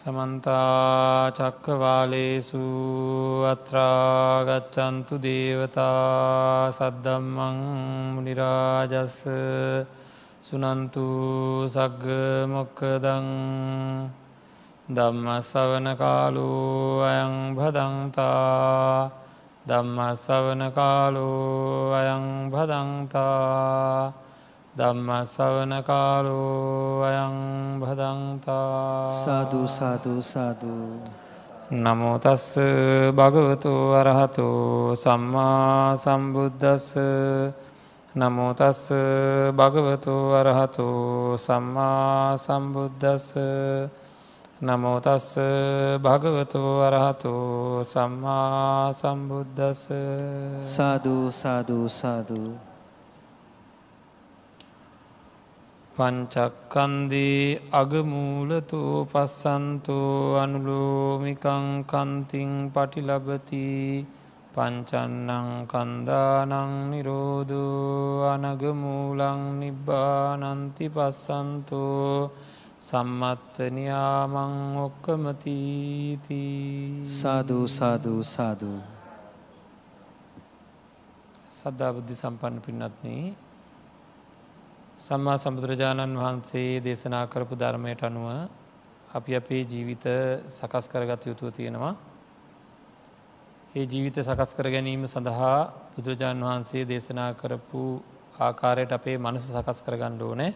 සමන්තා චක්කවාලේසු අත්‍රාගච්චන්තු දේවතා සද්දම්මං නිරාජස්ස සුනන්තු සග්ග මොක්කදං දම්මස්සවන කාලු අයං භදන්තා දම්මස්සවන කාලු අයං භදන්තා ධම්මස්සවන කාලෝ අයං භදන්තා සාධූ සාධූ සාධූ නමෝතස්ස භගවතු අරහතු සම්මා සම්බුද්ධස්ස නමෝතස්ස භගවතු අරහතු සම්මා සම්බුද්ධස්ස නමෝතස්ස භගවතු අරහතු සම්මා සම්බුද්ධස්ස සාධූ සාධූ සාධූ පංචක්කන්දී අගමූලතු පස්සන්තෝ අනුලෝමිකං කන්තිං පටිලබති පංචන්නං කන්දානං නිරෝධෝ අනගමූලං නිබ්බානන්ති පස්සන්තෝ සම්මත්තනයාමං ඔක්කමතීති සාධූ සාධූ සාධූ සද්ධාබුද්ධි සම්පන්න පින්නත්න්නේ සම්මා සම්බුදුරජාණන් වහන්සේ දේශනා කරපු ධර්මයට අනුව අපි අපේ ජීවිත සකස් කරගත යුතුව තියෙනවා. ඒ ජීවිත සකස් කර ගැනීම සඳහා බුදුරජාණන් වහන්සේ දේශනා කරපු ආකාරයට අපේ මනස සකස් කරගණ්ඩ ඕනෑ.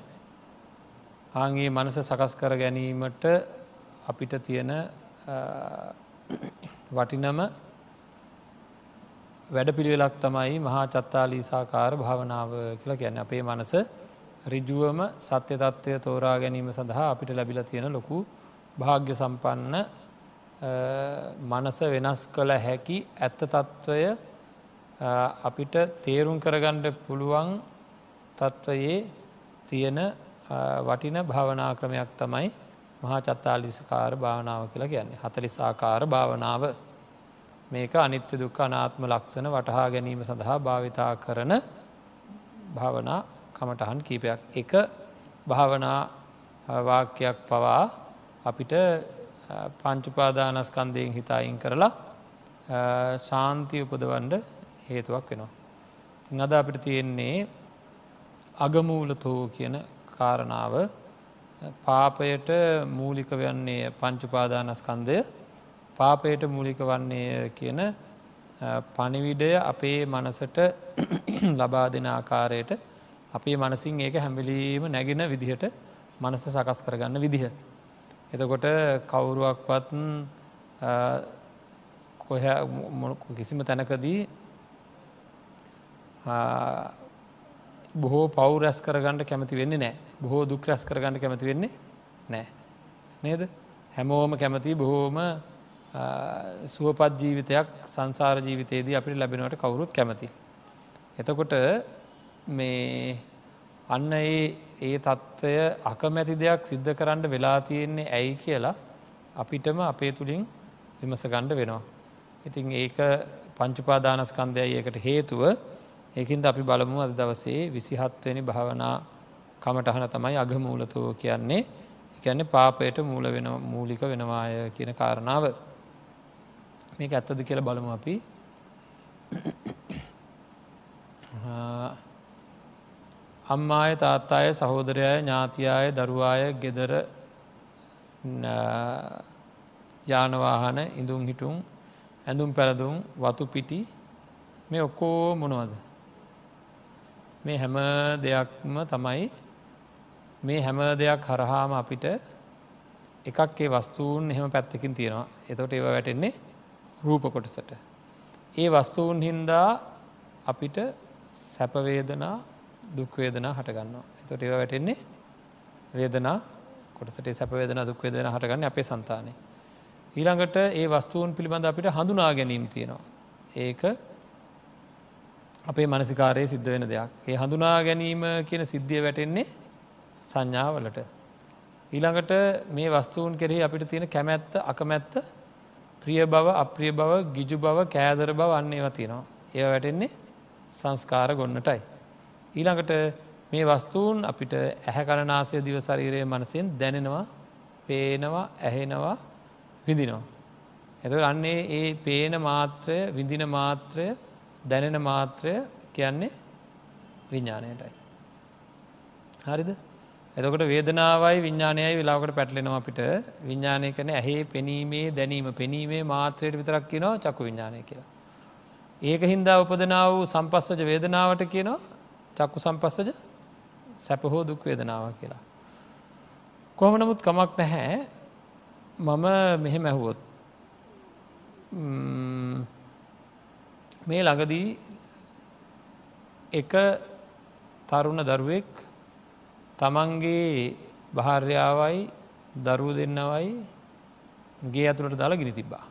ආගේ මනස සකස් කර ගැනීමට අපිට තියෙන වටිනම වැඩ පිළිවෙලක් තමයි මහා චත්තාලීසාකාර භාවනාව කියලා ගැන අපේ මනස රිජුවම සත්‍ය තත්ත්වය තෝරා ගැනීම සඳහා අපිට ලැබිල තියෙන ලොකු භාග්‍ය සම්පන්න මනස වෙනස් කළ හැකි ඇත්ත තත්ත්වය අපිට තේරුම් කරගණ්ඩ පුළුවන් තත්ත්වයේ තියෙන වටින භාවනා ක්‍රමයක් තමයි මහා චත්තාලිසකාර භාවනාව කියලා කියන්නේ. හතලිසාකාර භාවනාව. මේක අනිත්‍ය දුක්ඛ අනාත්ම ලක්ෂණ වටහා ගැනීම සඳහා භාවිතා කරන භාවනා කමටහන් කීපයක්. එක භාවනා වාක්‍යයක් පවා අපිට පංචුපාදානස්කන්දයෙන් හිතායින් කරලා ශාන්තිය උපදවන්ඩ හේතුවක් වෙනවා. තිං අද අපිට තියෙන්නේ අගමූලතෝ කියන කාරණාව. පාපයට මූලික වන්නේ පංචුපාදානස්කන්දය පාපයට මූලික වන්නේ කියන පනිවිඩය අපේ මනසට ලබා දෙන ආකාරයට අපේ මනසින් ඒක හැම්බිලීම නැගෙන විදිහට මනස සකස් කරගන්න විදිහ. එතකොට කවුරුවක්වත් කොහ කිසිම තැනකදී බොහෝ පව් රැස් කරගන්නට කැමති වෙන්නේ නෑ බොහෝ දුක් රැස් කරගන්න කැමති වෙන්නේ නෑ නේද හැමෝම කැමති බොහෝම සුවපත් ජීවිතයක් සංසාර ජීවිතයේදී අපිට ලැබෙනවට කවුරුත් කැමති. එතකොට මේ අන්න ඒ ඒ තත්ත්වය අකමැති දෙයක් සිද්ධ කරන්න වෙලා තියෙන්නේ ඇයි කියලා අපිටම අපේ තුළින් විමස ගණ්ඩ වෙනවා. ඉතින් ඒක පංචුපාදානස්කන්දයයි ඒකට හේතුව ඒකින්ද අපි බලමු අද දවසේ විසිහත්වනි භාවනා කමටහන තමයි අගමූලතුව කියන්නේ එකන්නේ පාපයට මූල වෙන මූලික වෙනවාය කියන කාරණාව. මේක ඇත්තද කියල බලමු අපි අම්මාය තාත්තාය සහෝදරයය ඥාතියාය දරුවාය ගෙදර යානවාහන ඉඳුම් හිටුම් ඇඳුම් පැළදුම් වතු පිටි මේ ඔක්කෝ මොනවද. මේ හැම දෙයක්ම තමයි මේ හැම දෙයක් හරහාම අපිට එකක්ේ වස්තුූන් එහෙම පැත්තකින් තියෙනවා එතොට ඒව වැටෙන්නේ රූප කොටසට. ඒ වස්තුූන් හින්දා අපිට සැපවේදනා දුක්වේදනා හටගන්නවා. එතොට ඒව වැටෙන්නේ වේදනා කොටසට සැපවේදන දුක්වේදන හටගන්න අපේ සන්තානය. ඊළඟට ඒ වස්තුූන් පිළිබඳ අපිට හඳුනා ගැනීම තියෙනවා. ඒක අපේ මනසිකාරයේ සිද්ධ වෙන දෙයක්. ඒ හඳුනා ගැනීම කියන සිද්ධිය වැටෙන්නේ සංඥාවලට. ඊළඟට මේ වස්තුූන් කෙරෙහි අපිට තියෙන කැමැත්ත අකමැත්ත ප්‍රිය බව අප්‍රිය බව ගිජු බව කෑදර බව අන්න ඒව තියෙනවා. ඒ වැටෙන්නේ සංස්කාර ගොන්නටයි. ඊළඟට මේ වස්තුූන් අපිට ඇහැ කණනාසය දිවශරීරය මනසයෙන් දැනෙනවා පේනවා ඇහෙනවා විඳිනවා. එතු අන්නේ ඒ පේන මාත්‍රය විඳින මාත්‍රය දැනෙන මාත්‍රය කියන්නේ විඤ්ඥාණයටයි. හරිද එතකොට වේදනාවයි විඤ්ඥානයයි වෙලාකට පැටලෙනවා අපිට විඤ්ඥානය කන ඇහේ පෙනීමේ දැනීම පෙනීමේ මාත්‍රයට විතරක් කියනවා චකු විඤ්ඥානය කියලා. ඒක හින්දා උපදනාව වූ සම්පස්සජ වේදනාවට කියනවා චක්කු සම්පස්සජ සැපහෝ දුක් වේදනාව කියලා. කොහම නමුත් කමක් නැහැ මම මෙහෙම ඇහුවොත් මේ ළඟදී එක තරුණ දරුවෙක් තමන්ගේ භාර්යාවයි දරුව දෙන්නවයි ගේ ඇතුළට දාලා ගිනි තිබ්බා.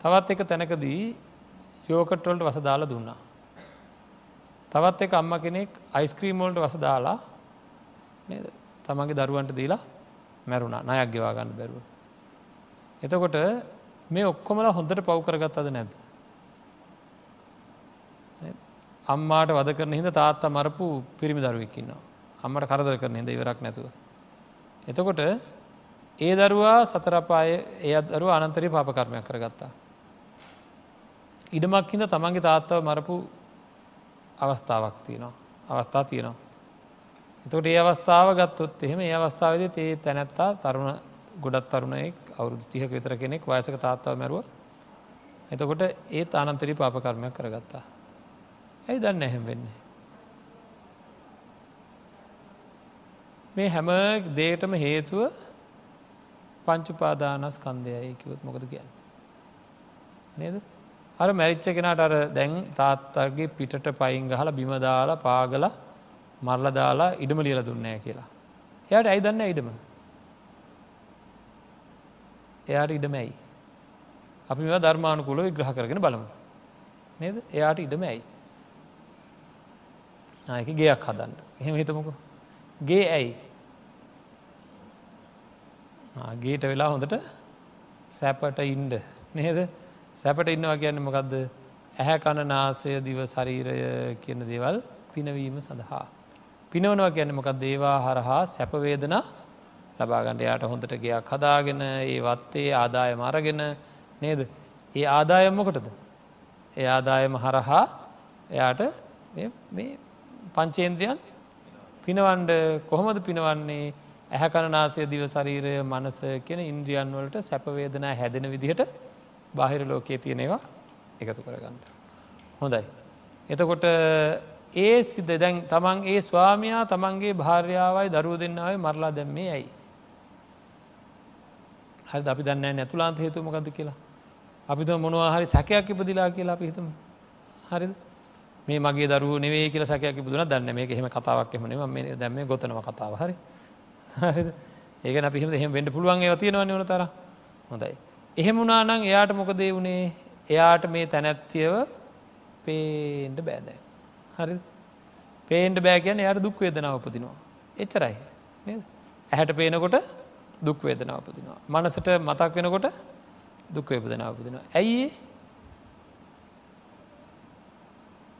තවත් එක තැනකදී යෝකට්වලට වස දාලා දුන්නා. තවත් එක අම්ම කෙනෙක් අයිස්ක්‍රීමෝල්ට වස දාලා තමන්ගේ දරුවන්ට දීලා මැරුණා නයක් ගෙවා ගන්න බැරුව. එතකොට මේ ඔක්කොමලා හොඳට පව් කරගත් අද නැද්ද. අම්මාට වද කරන හිද තාත්තා මරපු පිරිමි දරුවක්කින්නවා. අම්මට කරදර කරන හිද ඉවරක් නැතුව. එතකොට ඒ දරුවා සතරපාය ඒ දරුව අනන්තරය පාපකර්මයක් කරගත්තා. ඉඩමක් හිද තමන්ගේ තාත්තාව මරපු අවස්ථාවක් තියෙනවා අවස්ථා තියෙනවා. එතකොට ඒ අවස්ථාව ගත්තොත් එහෙම ඒ අවස්ථාවද තේ තැනැත්තා තරුණ ගොඩත් තරුණයෙක් අවුරුදු තිහක විතර කෙනෙක් වයසක තාත්තාව මැරුව එතකොට ඒත් අනන්තරී පාපකර්මයක් කරගත්තා. ඇයි දන්න ඇහෙම වෙන්නේ. මේ හැම දේටම හේතුව පංචුපාදානස් කන්දයයි කිවත් මොකද කියන්න. නේද අර මැරිච්ච කෙනට අර දැන් තාත්තර්ගේ පිටට පයින් ගහල බිමදාලා පාගල මරල දාලා ඉඩම ලියල දුන්නෑ කියලා. එයට ඇයි දන්න ඉඩම. එයාට ඉඩමැයි. අපි මෙ ධර්මානුකුල විග්‍රහ කරගෙන බලමු. නේද එයාට ඉඩම ඇයි. ආයක ගේයක් හදන්න එහෙම හිතමකු ගේ ඇයි ගේට වෙලා හොඳට සැපට ඉන්ඩ නේද සැපට ඉන්නවා කියන්න මොකක්ද ඇහැ කණ නාසය දිව ශරීරය කියන දේවල් පිනවීම සඳහා. පිනවනවා කියන්න මොකක් දේවා හරහා සැපවේදන ලබාගණඩ යාට හොඳට ගයක් හදාගෙන ඒ වත්තේ ආදාය මරගෙන නේද? ඒ ආදායම්මකොටද ඒ ආදායම හරහා එයාට පංචේන්ද්‍රයන් පිනවන්ඩ කොහොමද පිනවන්නේ? ඇහැකණනාසය දිව ශරීරය මනස කියෙන ඉන්ද්‍රියන් වලට සැපවේදනා හැදෙන විදිහට බාහිර ලෝකයේ තියෙනවා එකතු කරගන්න. හොඳයි. එතකොට ඒ සිද්ධ දැන් තමන් ඒ ස්වාමයා තමන්ගේ භාර්යාවයි දරුව දෙන්නාව මරලා දැම්මේ ඇයි. හරි අපි දන්න නැතුලාන්ත හේතුමකද කියලා. අපිත මොනවා හරි සැකයක් ඉපදිලා කියලා අපි හිතම හරිද. මේ මගේ දරුව නෙවේ කියල සැකයක් බුදුන දන්න මේ එහෙම කතාවක් එමන මේ දැම ගොතනව කතාව හරි ඒක අපිහිම එහෙම වෙන්ඩ පුළුවන් ඒව තියෙනවා නවන තර හොඳයි. එහෙම වුණානං එයාට මොකදේ වුණේ එයාට මේ තැනැත්තියව පේන්ට බෑදෑ. හරි පේන්ට බෑ කියන්න යට දුක් වේදනාව උපදිනවා. එච්චරයි ඇහැට පේනකොට දුක් වේදනාව උපදිනවා. මනසට මතක් වෙනකොට දුක් වේපදනාව උපදිනවා. ඇයි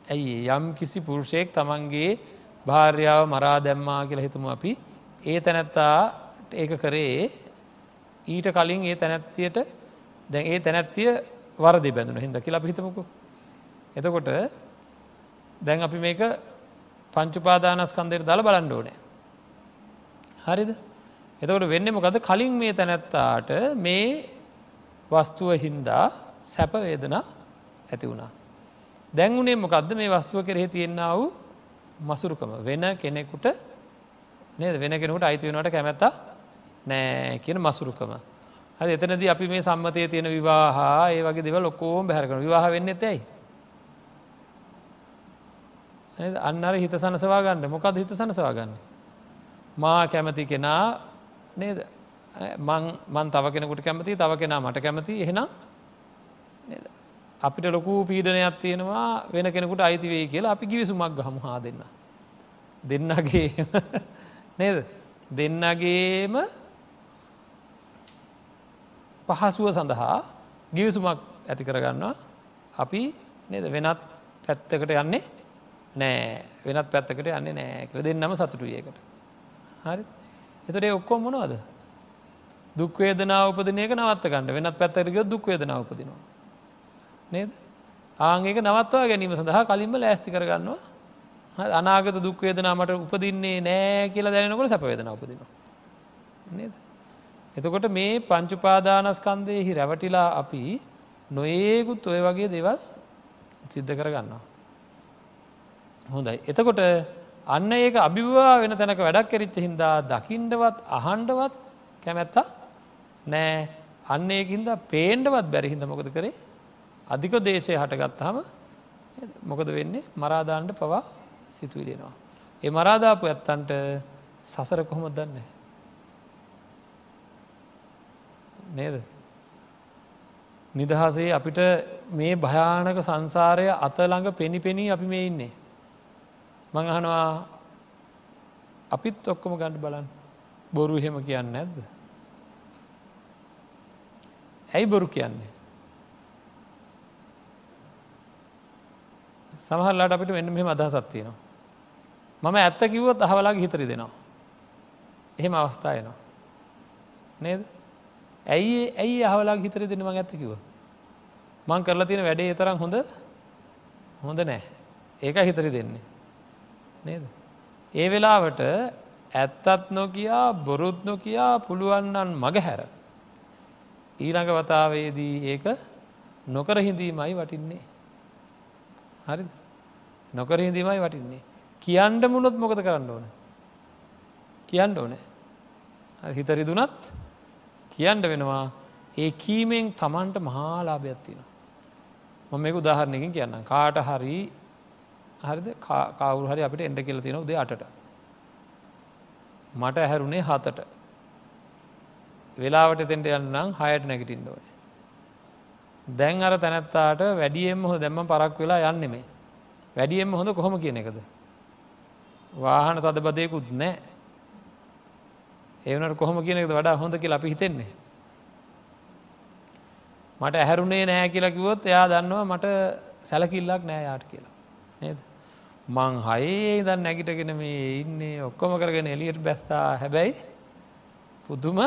ඇයි යම් කිසි පුරුෂයෙක් තමන්ගේ භාර්යාව මරා දැම්මා කියලා හිතුම අපි ඒ තැනැත්තා ඒක කරේ ඊට කලින් ඒ තැනැත්තියට දැන් ඒ තැනැත්තිය වරදි බැඳුන හිද කියලා හිතමකු. එතකොට දැන් අපි මේක පංචුපාදානස්කන්දයට දළ බලන්න ඕනෑ. හරිද. එතකොට වෙන්න මොකද කලින් මේ තැනැත්තාට මේ වස්තුව හින්දා සැපවේදන ඇති වුණා. දැන්වුණේ මොකක්ද මේ වස්තුව කෙරෙහි තියෙන්න්න වූ මසුරුකම වෙන කෙනෙකුට නේද වෙන කෙනෙකුට අයිතිවෙනට කැමැත්ත නෑ කියන මසුරුකම. හද එතනද අපි මේ සම්මතය තියෙන විවාහා ඒ වගේ දෙව ලොකෝම් බැහරකන විවාහ වෙන්න ඇයි. අන්නර හිත සනසවා ගන්න. මොකද හිත සනසවා ගන්න. මා කැමති කෙනා නේද? මන් තව කෙනෙකුට කැමති තව කෙනා මට කැමති එහෙනම් අපිට ලොකු පීඩනයක් තියෙනවා වෙන කෙනෙකුට අයිතිවේ කියලා අපි ගිවිසුමක් ගහම හා දෙන්න. දෙන්නගේ නේද? දෙන්නගේම පහසුව සඳහා ගිවිසුමක් ඇති කරගන්නවා. අපි නද? වෙනත් පැත්තකට යන්නේ නෑ. වෙනත් පැත්තකට යන්නේ නෑ කළ දෙන්නම සතුටුයකට හරි. එතට ඔක්කොම් මොනවද? දුක්වේදනා උපදිනයක නවත්ත ගන්න. වෙනත් පැත්තරක දුක්වේදනා උපදිනවා. නේද? ආංගේක නවත්වා ගැනීම සඳහා කලින්ම ලෑස්ති කරගන්නවා. අනාගත දුක්වේදනා මට උපදින්නේ නෑ කියලා දැනකොට සැපවේදන උපදිනවා. නේද. එතකොට මේ පංචුපාදානස්කන්දයෙහි රැවටිලා අපි නොඒකුත් ඔය වගේ දේවල් සිද්ධ කරගන්නවා. හොඳයි. එතකොට අන්න ඒක අභිවා වෙන තැනක වැඩක් කෙරිච්ච හින්දා දකිින්ඩවත් අහන්ඩවත් කැමැත්තා නෑ අන්න ඒකින්ද පේන්ඩවත් බැරිහිද මොකද කරේ අධික දේශය හටගත්තාම මොකද වෙන්නේ මරාදාන්ට පවා සිතුවිලෙනවා. ඒ මරාදාපු ඇත්තන්ට සසර කොහොමත් දන්නේ. නේද. නිදහසේ අපිට මේ භයානක සංසාරය අතළඟ පෙනි පෙනී අපි මේ ඉන්නේ. මඟහනවා අපිත් ඔක්කොම ගණඩ බලන් බොරු එහෙම කියන්න නැද්ද. ඇයි බොරු කියන්නේ. සමහරලාට අපිට වෙන්න මෙම අදහසත් තියෙනවා. මම ඇත්ත කිව්වොත් අහවලාගේ හිතරි දෙනවා. එහෙම අවස්ථායනවා. නේද. ඇයි ඇයි අහවලා හිතර දෙන මං ඇත්ත කිව. මං කරලා තියෙන වැඩේ තරම් හොඳ හොඳ නෑ ඒක හිතරි දෙන්නේ. නේද. ඒ වෙලාවට ඇත්තත් නොකයා බොරුත් නොකයා පුළුවන්නන් මග හැර. ඊළඟ වතාවේදී ඒක නොකර හිඳීමයි වටින්නේ. හරි නොකර හිඳීමයි වටින්නේ. කියන්ඩ මුණොත් මොකද කරන්න ඕන. කියන්න ඕනෑ. හිතරි දුනත් කියන්න වෙනවා ඒ කීමෙන් තමන්ට මහාලාභයක් තියෙන. මම මේක උදාහරණයකින් කියන්න කාට හරි හරිද කවුරු හරි අපිට එන්ඩ කියල තියෙන උදේ අටට. මට ඇහැරුණේ හතට වෙලාවට තෙන්ට යන්නම් හයට නැගිටින්ඩ ඕන. දැන් අර තැනැත්තාට වැඩියෙන්ම හො දැම්ම පරක් වෙලා යන්නෙමේ. වැඩියෙන්ම හොඳ කොහොම කියන එකද. වාහන තද බදයකුත් නෑ ඒවනට කොහොම කියනෙද වඩා හොඳ කියලා අපි හිතෙන්නේ. මට ඇහැරුණේ නෑ කියලා කිවොත් එයා දන්නවා මට සැලකිල්ලක් නෑ යාට කියලා. නේද. මං හයේ දන් නැගිටගෙන මේ ඉන්නේ ඔක්කොම කරගෙන එලියට බැස්ථා හැබැයි පුදුම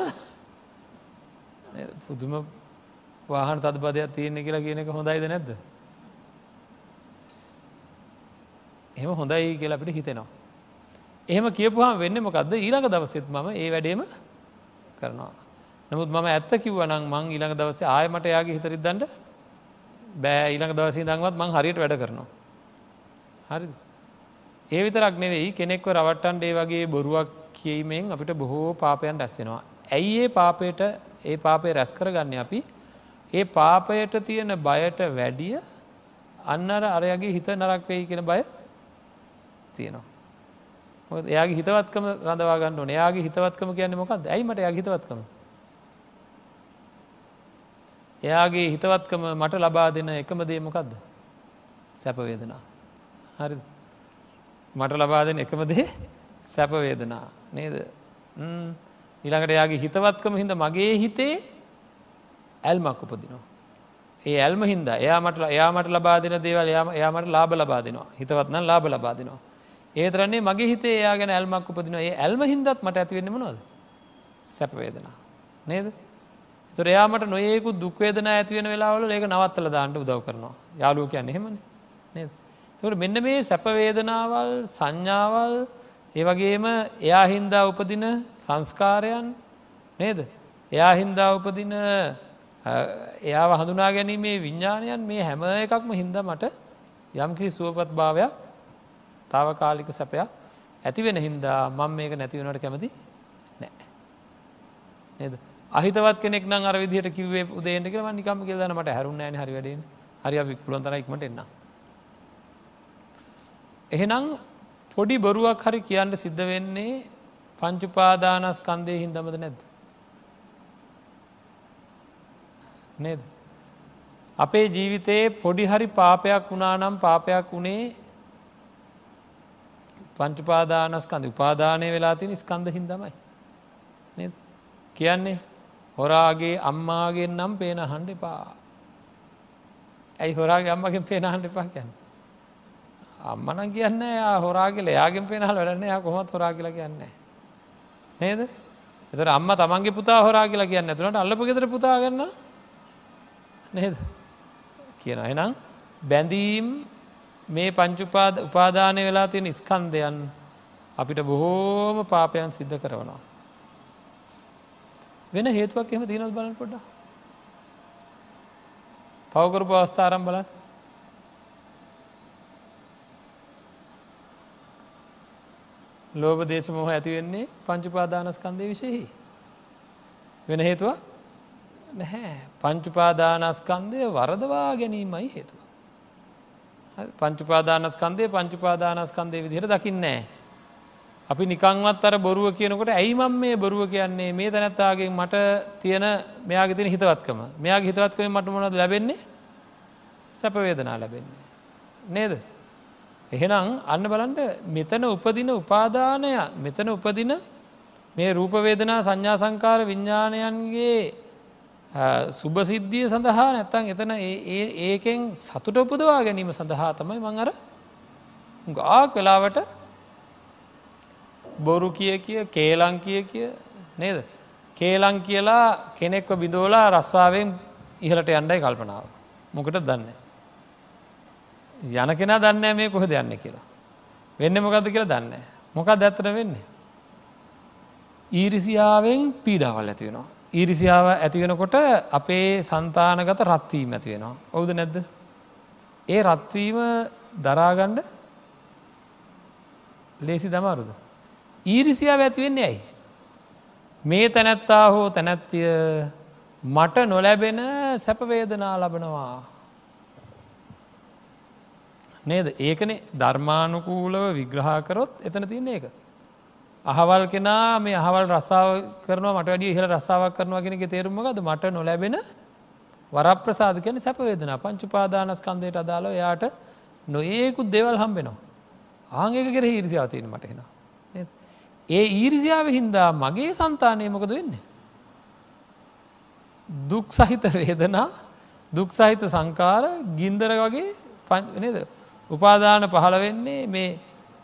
පුදුම වාහන තද බදයක් තියෙන්නේ කියලා කියන එක හොඳයිද නැද්ද. එහෙම හොඳයි කියලා අපිට හිතෙනවා. එහෙම කියපුහම වෙන්න මොකක්ද ඊළඟ දවසෙත් මම ඒ වැඩේම කරනවා. නමුත් මම ඇත්ත කිව්වනං මං ඊළඟ දවසේ ආයමට යාගේ හිතරිදන්නට බෑ ඊළඟ දවසේ දංවත් මං හරියට වැඩ කරනවා. හරි. ඒ විතරක් නෙවෙයි කෙනෙක්ව රවට්ටන්ඩේ වගේ බොරුවක් කියීමෙන් අපිට බොහෝ පාපයන් රැස්සෙනවා. ඇයි ඒ පාපයට ඒ පාපය රැස් කරගන්න අපි ඒ පාපයට තියෙන බයට වැඩිය අන්නර අරයගේ හිත නරක් වෙයි කියෙන බය තියෙනවා. එයාගේ හිතවත්කම රඳවා ගන්න ඕන. එයාගේ හිතවත්කම කියන්නේ මොකක්ද ඇයිමට යා හිතවත්කම? එයාගේ හිතවත්කම මට ලබා දෙන එකම දේ මොකක්ද සැපවේදනා හරි මට ලබා දෙන එකම දේ සැපවේදනා නේද? ඊළඟට එයාගේ හිතවත්කම හිද මගේ හිතේ ඇල්මක් උපදිනවා. ඒ ඇල්ම හින්ද එයාමට එයාමට ලබා දෙන දේවල් එයාමට ලාබ ලබා දෙනවා. හිතවත්නම් ලාබ ලබා දෙනවා. ඒතරන්නේ මගේ හිතේ එයා ගැන ඇල්මක් උපදින ඒ ඇල්ම හින්දත් මට ඇතිවෙන්න නොද සැපවේදනා නේද? තුර එයාමට නොයෙකු දුක්වේදන ඇතිවෙන වෙලාවල ඒක නවත්තල දාන්නට උදව් කරනවා. යාලුව කියන්න එහෙමන. නේද? තුට මෙන්න මේ සැපවේදනාවල් සංඥාවල් ඒවගේම එයා හින්දා උපදින සංස්කාරයන් නේද? එයා හින්දා උපදින එයා හඳුනා ගැනීමේ විඤ්ඥානයන් මේ හැම එකක්ම හින්ද මට යම්කිසි සුවපත් භාවයක් තාවකාලික සැපයක් ඇති වෙන හින්දා මං මේක නැතිවනට කැමති නෑ. නේද අහිතවත් කෙනෙක් නම් අර විදිහට කිවේ උදේට කියල නිකම කියලන මට හැරුණ න හරි වැඩෙන හරි අපි පුළොන්තරයික්මට එන්න. එහෙනම් පොඩි බොරුවක් හරි කියන්න සිද්ධ වෙන්නේ පංචුපාදානස් කන්දය හින්දමද නැද්ද. නේද. අපේ ජීවිතයේ පොඩි හරි පාපයක් වුණා නම් පාපයක් වුණේ පංචුපාදානස්කන්ද උපාදානය වෙලා තින ස්කන්ද හින්දමයි. කියන්නේ හොරාගේ අම්මාගෙන් නම් පේන හන්ඩ එපා. ඇයි හොරාගේ අම්මගෙන් පේන හන්ඩ එපා කියන්න. අම්මන කියන්න යා හොරාගල යාගෙන් පේනහල් වැඩන්න යා කොමත් හොරා කියලා කියන්න. නේද එතට අම්ම තමන්ගේ පුතා හොරා කියලා කියන්න ඇතුනට අල්ලප ගෙතර පුතාගන්න නේද කියන එනම් බැඳීම් මේ පංචුපාද උපාදානය වෙලා තියෙන ස්කන්දයන් අපිට බොහෝම පාපයන් සිද්ධ කරවනවා. වෙන හේතුවක් එම තියනොත් බලන් පොඩ්ඩ පවකරපු අවස්ථාරම් බලන්න ලෝබ දේශ මොහ ඇතිවෙන්නේ පංචුපාදානස්කන්දය විශයෙහි. වෙන හේතුව නැහැ පංචුපාදානස්කන්දය වරදවා ගැනීමයි හේතුව. පංචුපාදානස්කන්දය පංචුපාදානස්කන්දය විදිහට දකින්නෑ. අපි නිකංවත් අර බොරුව කියනකොට ඇයිමම් මේ බොරුව කියන්නේ මේ තැනැත්තාගේ මට තියෙන මෙයාගේ තින හිතවත්කම මෙයාගේ හිතවත්කම මට මොනද ලැබෙන්නේ සැපවේදනා ලැබෙන්නේ. නේද? එහෙනම් අන්න බලන්ට මෙතන උපදින උපාදානය මෙතන උපදින මේ රූපවේදනා සංඥා සංකාර විඤ්ඥාණයන්ගේ සුභසිද්ධිය සඳහා නැත්තං එතන ඒකෙන් සතුට උපදවා ගැනීම සඳහා තමයි මං අර ගාක් වෙලාවට බොරු කිය කිය කේලං කිය කිය නේද කේලං කියලා කෙනෙක්ව බිඳෝලා රස්සාාවෙන් ඉහලට යන්ඩයි කල්පනාව මොකට දන්නේ යන කෙනා දන්න මේ කොහෙද යන්න කියලා. වෙන්න මොකද කියලා දන්න. මොකක් දැත්තර වෙන්නේ. ඊරිසියාවෙන් පීඩාවල් ඇති වෙනවා. ඊරිසියාව ඇතිවෙනකොට අපේ සන්තානගත රත්වීම ඇති වෙනවා. ඔවුද නැද්ද. ඒ රත්වීම දරාගණ්ඩ ලේසි දමාරුද. ඊරිසියාව ඇතිවෙන්නේ ඇයි. මේ තැනැත්තා හෝ තැනැත්තිය මට නොලැබෙන සැපවේදනා ලබනවා. නේද ඒකන ධර්මානුකූලව විග්‍රහකරොත් එතන තියන්න ඒක. අහවල් කෙනා මේ අහවල් රස්සාාව කරන මට වැඩිය ඉහල රස්සාාවක් කරනවා කෙනෙ තේරුමගද මට නොලැබෙන වරප්‍රසාධ කියන සැපවේදන පංචුපාදානස්කන්දයට අදාළ යායට නොඒකුත් දෙවල් හම්බෙනවා. ආංගක කෙර ඊරිසිාව තියෙන මටහෙන. ඒ ඊරිසිාව හින්දා මගේ සන්තානය මොකද වෙන්නේ. දුක් සහිත වේදනා දුක් සහිත සංකාර ගින්දර වගේ නේද උපාදාන පහළ වෙන්නේ මේ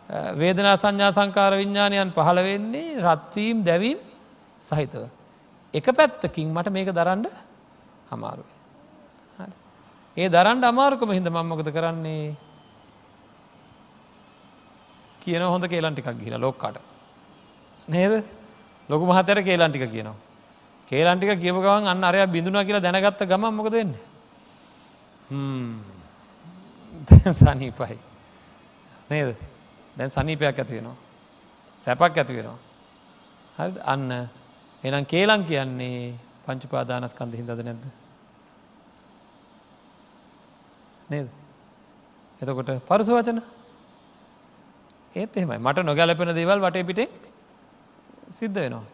වේදනා සංඥා සංකාර විඤ්ඥානයන් පහළ වෙන්නේ රත්වීම් දැවීම් සහිතව. එක පැත්තකින් මට මේක දරන්ඩ අමාරුව. ඒ දරන්ට අමාරුකම හිද මංමකද කරන්නේ කියන හොඳ කේලන්ටිකක් ගිල ලොක්කට. නේද ලොකු මහතර කේලන්ටික කියනවා. කේලන්ටික කියප ගවන් අන්න අරය බිඳුනා කියලා දැනගත්ත ගම මොකද වෙන්න. සනීපයි. නේද දැන් සනීපයක් ඇති වෙනවා. සැපක් ඇති වෙනවා. හරි අන්න එනම් කේලං කියන්නේ පංචුපාදානස්කන්ද හිදද නැද්ද. නේද. එතකොට පරුසු වචන ඒත් එහෙමයි මට නොගැලපෙන දේවල් වටේ පිටේ සිද්ධ වෙනවා.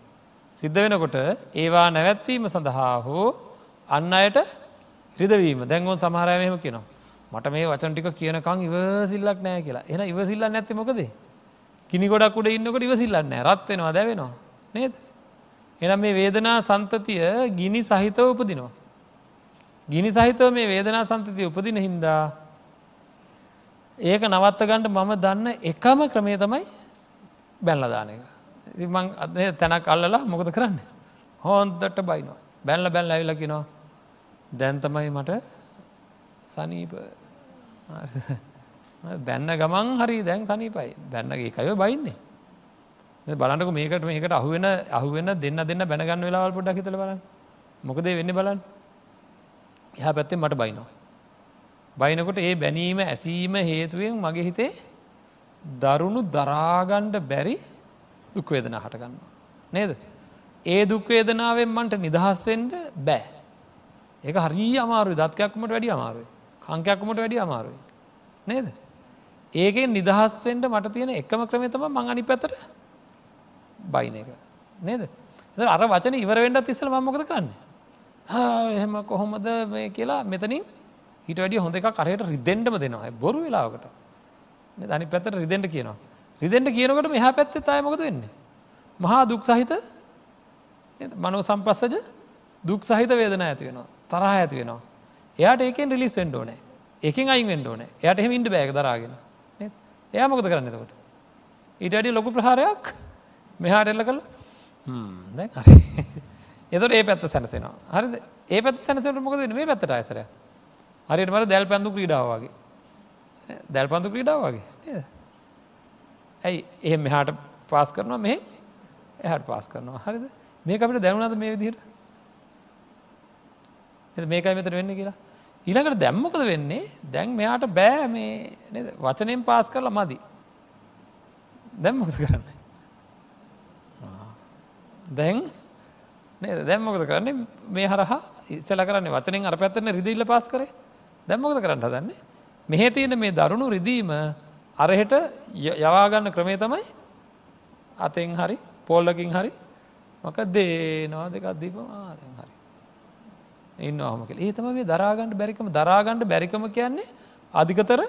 සිද්ධ වෙනකොට ඒවා නැවැත්වීම සඳහා හෝ අන්න අයට රිදවීම දැන්ගොන් සමහරයමහෙම කියනවා. මට මේ වචන ටික කියනකං ඉවසිල්ලක් නෑ කියලා. එන ඉවසිල්ල නැති මොකද? කිනි ගොඩක් උඩ ඉන්නකොට ඉවසිල්ලන්න රත් වෙනවා දැවෙනවා. නේද? එනම් මේ වේදනා සන්තතිය ගිනි සහිතව උපදිනවා. ගිනි සහිතව මේ වේදනා සන්තතිය උපදින හින්දා ඒක නවත්ත ගණ්ඩ මම දන්න එකම ක්‍රමය තමයි බැල්ලදාන එක. මං අදය තැනක් අල්ලලා මොකද කරන්න? හෝන්දට බයිනවා. බැල්ල බැල්ල ඇවිලකිනවා දැන්තමයි මට සනීප බැන්න ගමන් හරි දැන් සනීපයි බැන්නගේ එකය බයින්නේ බලන්නක මේකට මේකට අහුවෙන අහුවෙන දෙන්න දෙන්න බැනගන්න වෙලාවල් පොඩක් හිතල බලන්න මොකද වෙන්න බලන්න එහ පැත්තෙන් මට බයිනවා. බයිනකොට ඒ බැනීම ඇසීම හේතුවෙන් මගේ හිතේ දරුණු දරාගණ්ඩ බැරි දුක්වේදනා හටගන්න. නේද. ඒ දුක්වේදනාවෙන් මන්ට නිදහස්වෙන්ඩ බෑ. ඒක හරි අමාරු දත්කයක්මට වැඩි අමාරුයි. කංකයක්කමට වැඩි අමාරුයි. නේද. ඒකෙන් නිදහස්වෙන්ට මට තියෙන එකම ක්‍රමතම මං අනි පැතර බයින එක. නේද? අර වචන ඉවරෙන්ඩත් ඉස්සල මමොකද කරන්න? එහෙම කොහොමද මේ කියලා මෙතනින් හිට වැඩිය හොඳ එක කරයට රිදෙන්ටම දෙනවා. බොරු වෙලාවකට. දනි පැතට රිදෙන්ට කියනවා. රිදෙන්ට කියනකට මෙහා පැත්තේ තයමකද වෙන්නේ? මහා දුක් සහිත මනෝ සම්පස්සජ දුක් සහිත වේදන ඇති වෙනවා. තරහ ඇති වෙනවා. එයාට ඒකෙන් රිලිස් වෙන්ඩ ඕනෑ. එකින් අයින් වෙන්ඩ ඕන. එයට එහෙම ඉන්ඩ බෑග දරාගෙන. එයා මොකද කරන්න එතකොට? ඊට අඩි ලොකු ප්‍රහාරයක් මෙහාට එල්ල කළ? හරි. එතොට ඒ පැත්ත සැනසෙනවා. හරිද? ඒ පැත් සැනසට මොකද මේ පැත්තට අයසර හරියට මට දැල් පැඳු ක්‍රීඩාවගේ දැල් පන්දු ක්‍රීඩාවගේ ඇයි? එහෙම මෙහාට පාස් කරනවා මෙහ? එහට පාස් කරනවා. හරිද? මේ අපිට දැනුනද මේ විදිහට? මේකයි මෙතර වෙන්න කියලා ඊළඟට දැම්මකද වෙන්නේ? දැන් මෙයාට බෑ මේ වචනයෙන් පාස් කරලා මදි. දැම්මකද කරන්න? දැන් දැම්මකද කරන්නේ? මේ හරහා ඉස්සල කරන්නේ වචනෙන් අර පැත්තන රිදිල්ල පාස් කරේ. දැම්මකද කරන්න හදන්නේ? මෙහෙ තියෙන මේ දරුණු රිදීම අරහෙට යවාගන්න ක්‍රමේ තමයි අතෙන් හරි පෝල්ලකින් හරි මක දේනවා දෙකක් දීපවා දැන් හරි. ඉන්න හම කළ ඒ තම මේ දරාගණ්ඩ බැරිකම. දරාගණ්ඩ බැරිකම කියන්නේ අධිකතර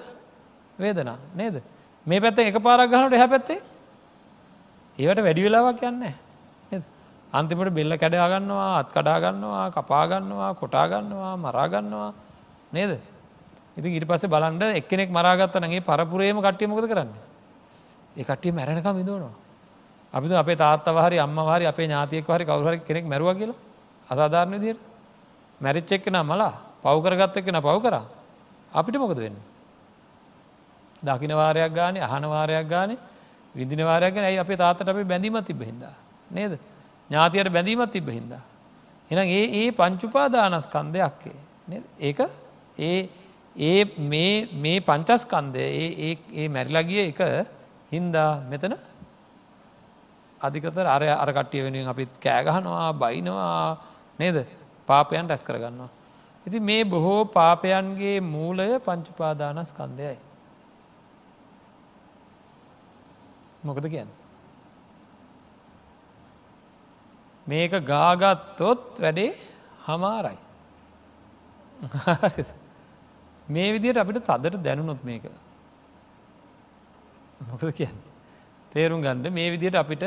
වේදනා නේද? මේ පැත්ත එක පාරක් ගහනට එහ පැත්තේ ඒවට වැඩි වෙලාවක් යන්නේ අන්තිමට බෙල්ල කැඩාගන්නවා අත් කඩාගන්නවා කපාගන්නවා කොටාගන්නවා මරාගන්නවා නේද? ඉතින් ඉට පස්සේ බලන්ඩ එක්කෙනෙක් මරාගත්තනගේ පරපුරේම කට්ටිය මොකද කරන්න? ඒ කට්ටිය මැරණකම් විදුවනවා අපි අපේ තාත්තවහරි අම්මවාරි අපේ ඥාතියෙක් හරි කවුහරි කෙනෙක් මැරුව කියලා අසාධාරණ විදියට මැරිච්චෙක්කෙන මලා පවකරගත්ත කෙන පව් කරා. අපිට මොකද වෙන්න? දකිනවාරයක් ගානේ අහනවාරයක් ගානේ විදිනවාරයක් ගැන ඇයි අපේ තාතට අපේ බැඳීමත් තිබ හිද නේද? ඥාතියට බැඳීමත් තිබ හින්දා. එන ඒ ඒ පංචුපාදානස්කන්දයක්කේ ඒක ඒ ඒ මේ පංචස්කන්දය ඒ මැරිලගිය එක හින්දා මෙතන අධිකතර අර අරකට්ටිය වෙනුවෙන් අපිත් කෑගහනවා බයිනවා නේද? පාපයන් රැස් කරගන්නවා. ඉති මේ බොහෝ පාපයන්ගේ මූලය පංචුපාදානස්කන්දයයි. මොකද කියන්න. මේක ගාගත්තොත් වැඩේ හමාරයි. මේ විදියට අපිට තදට දැනුනොත් මේක මොකද කියන්න තේරුම් ගණ්ඩ මේ විදියට අපිට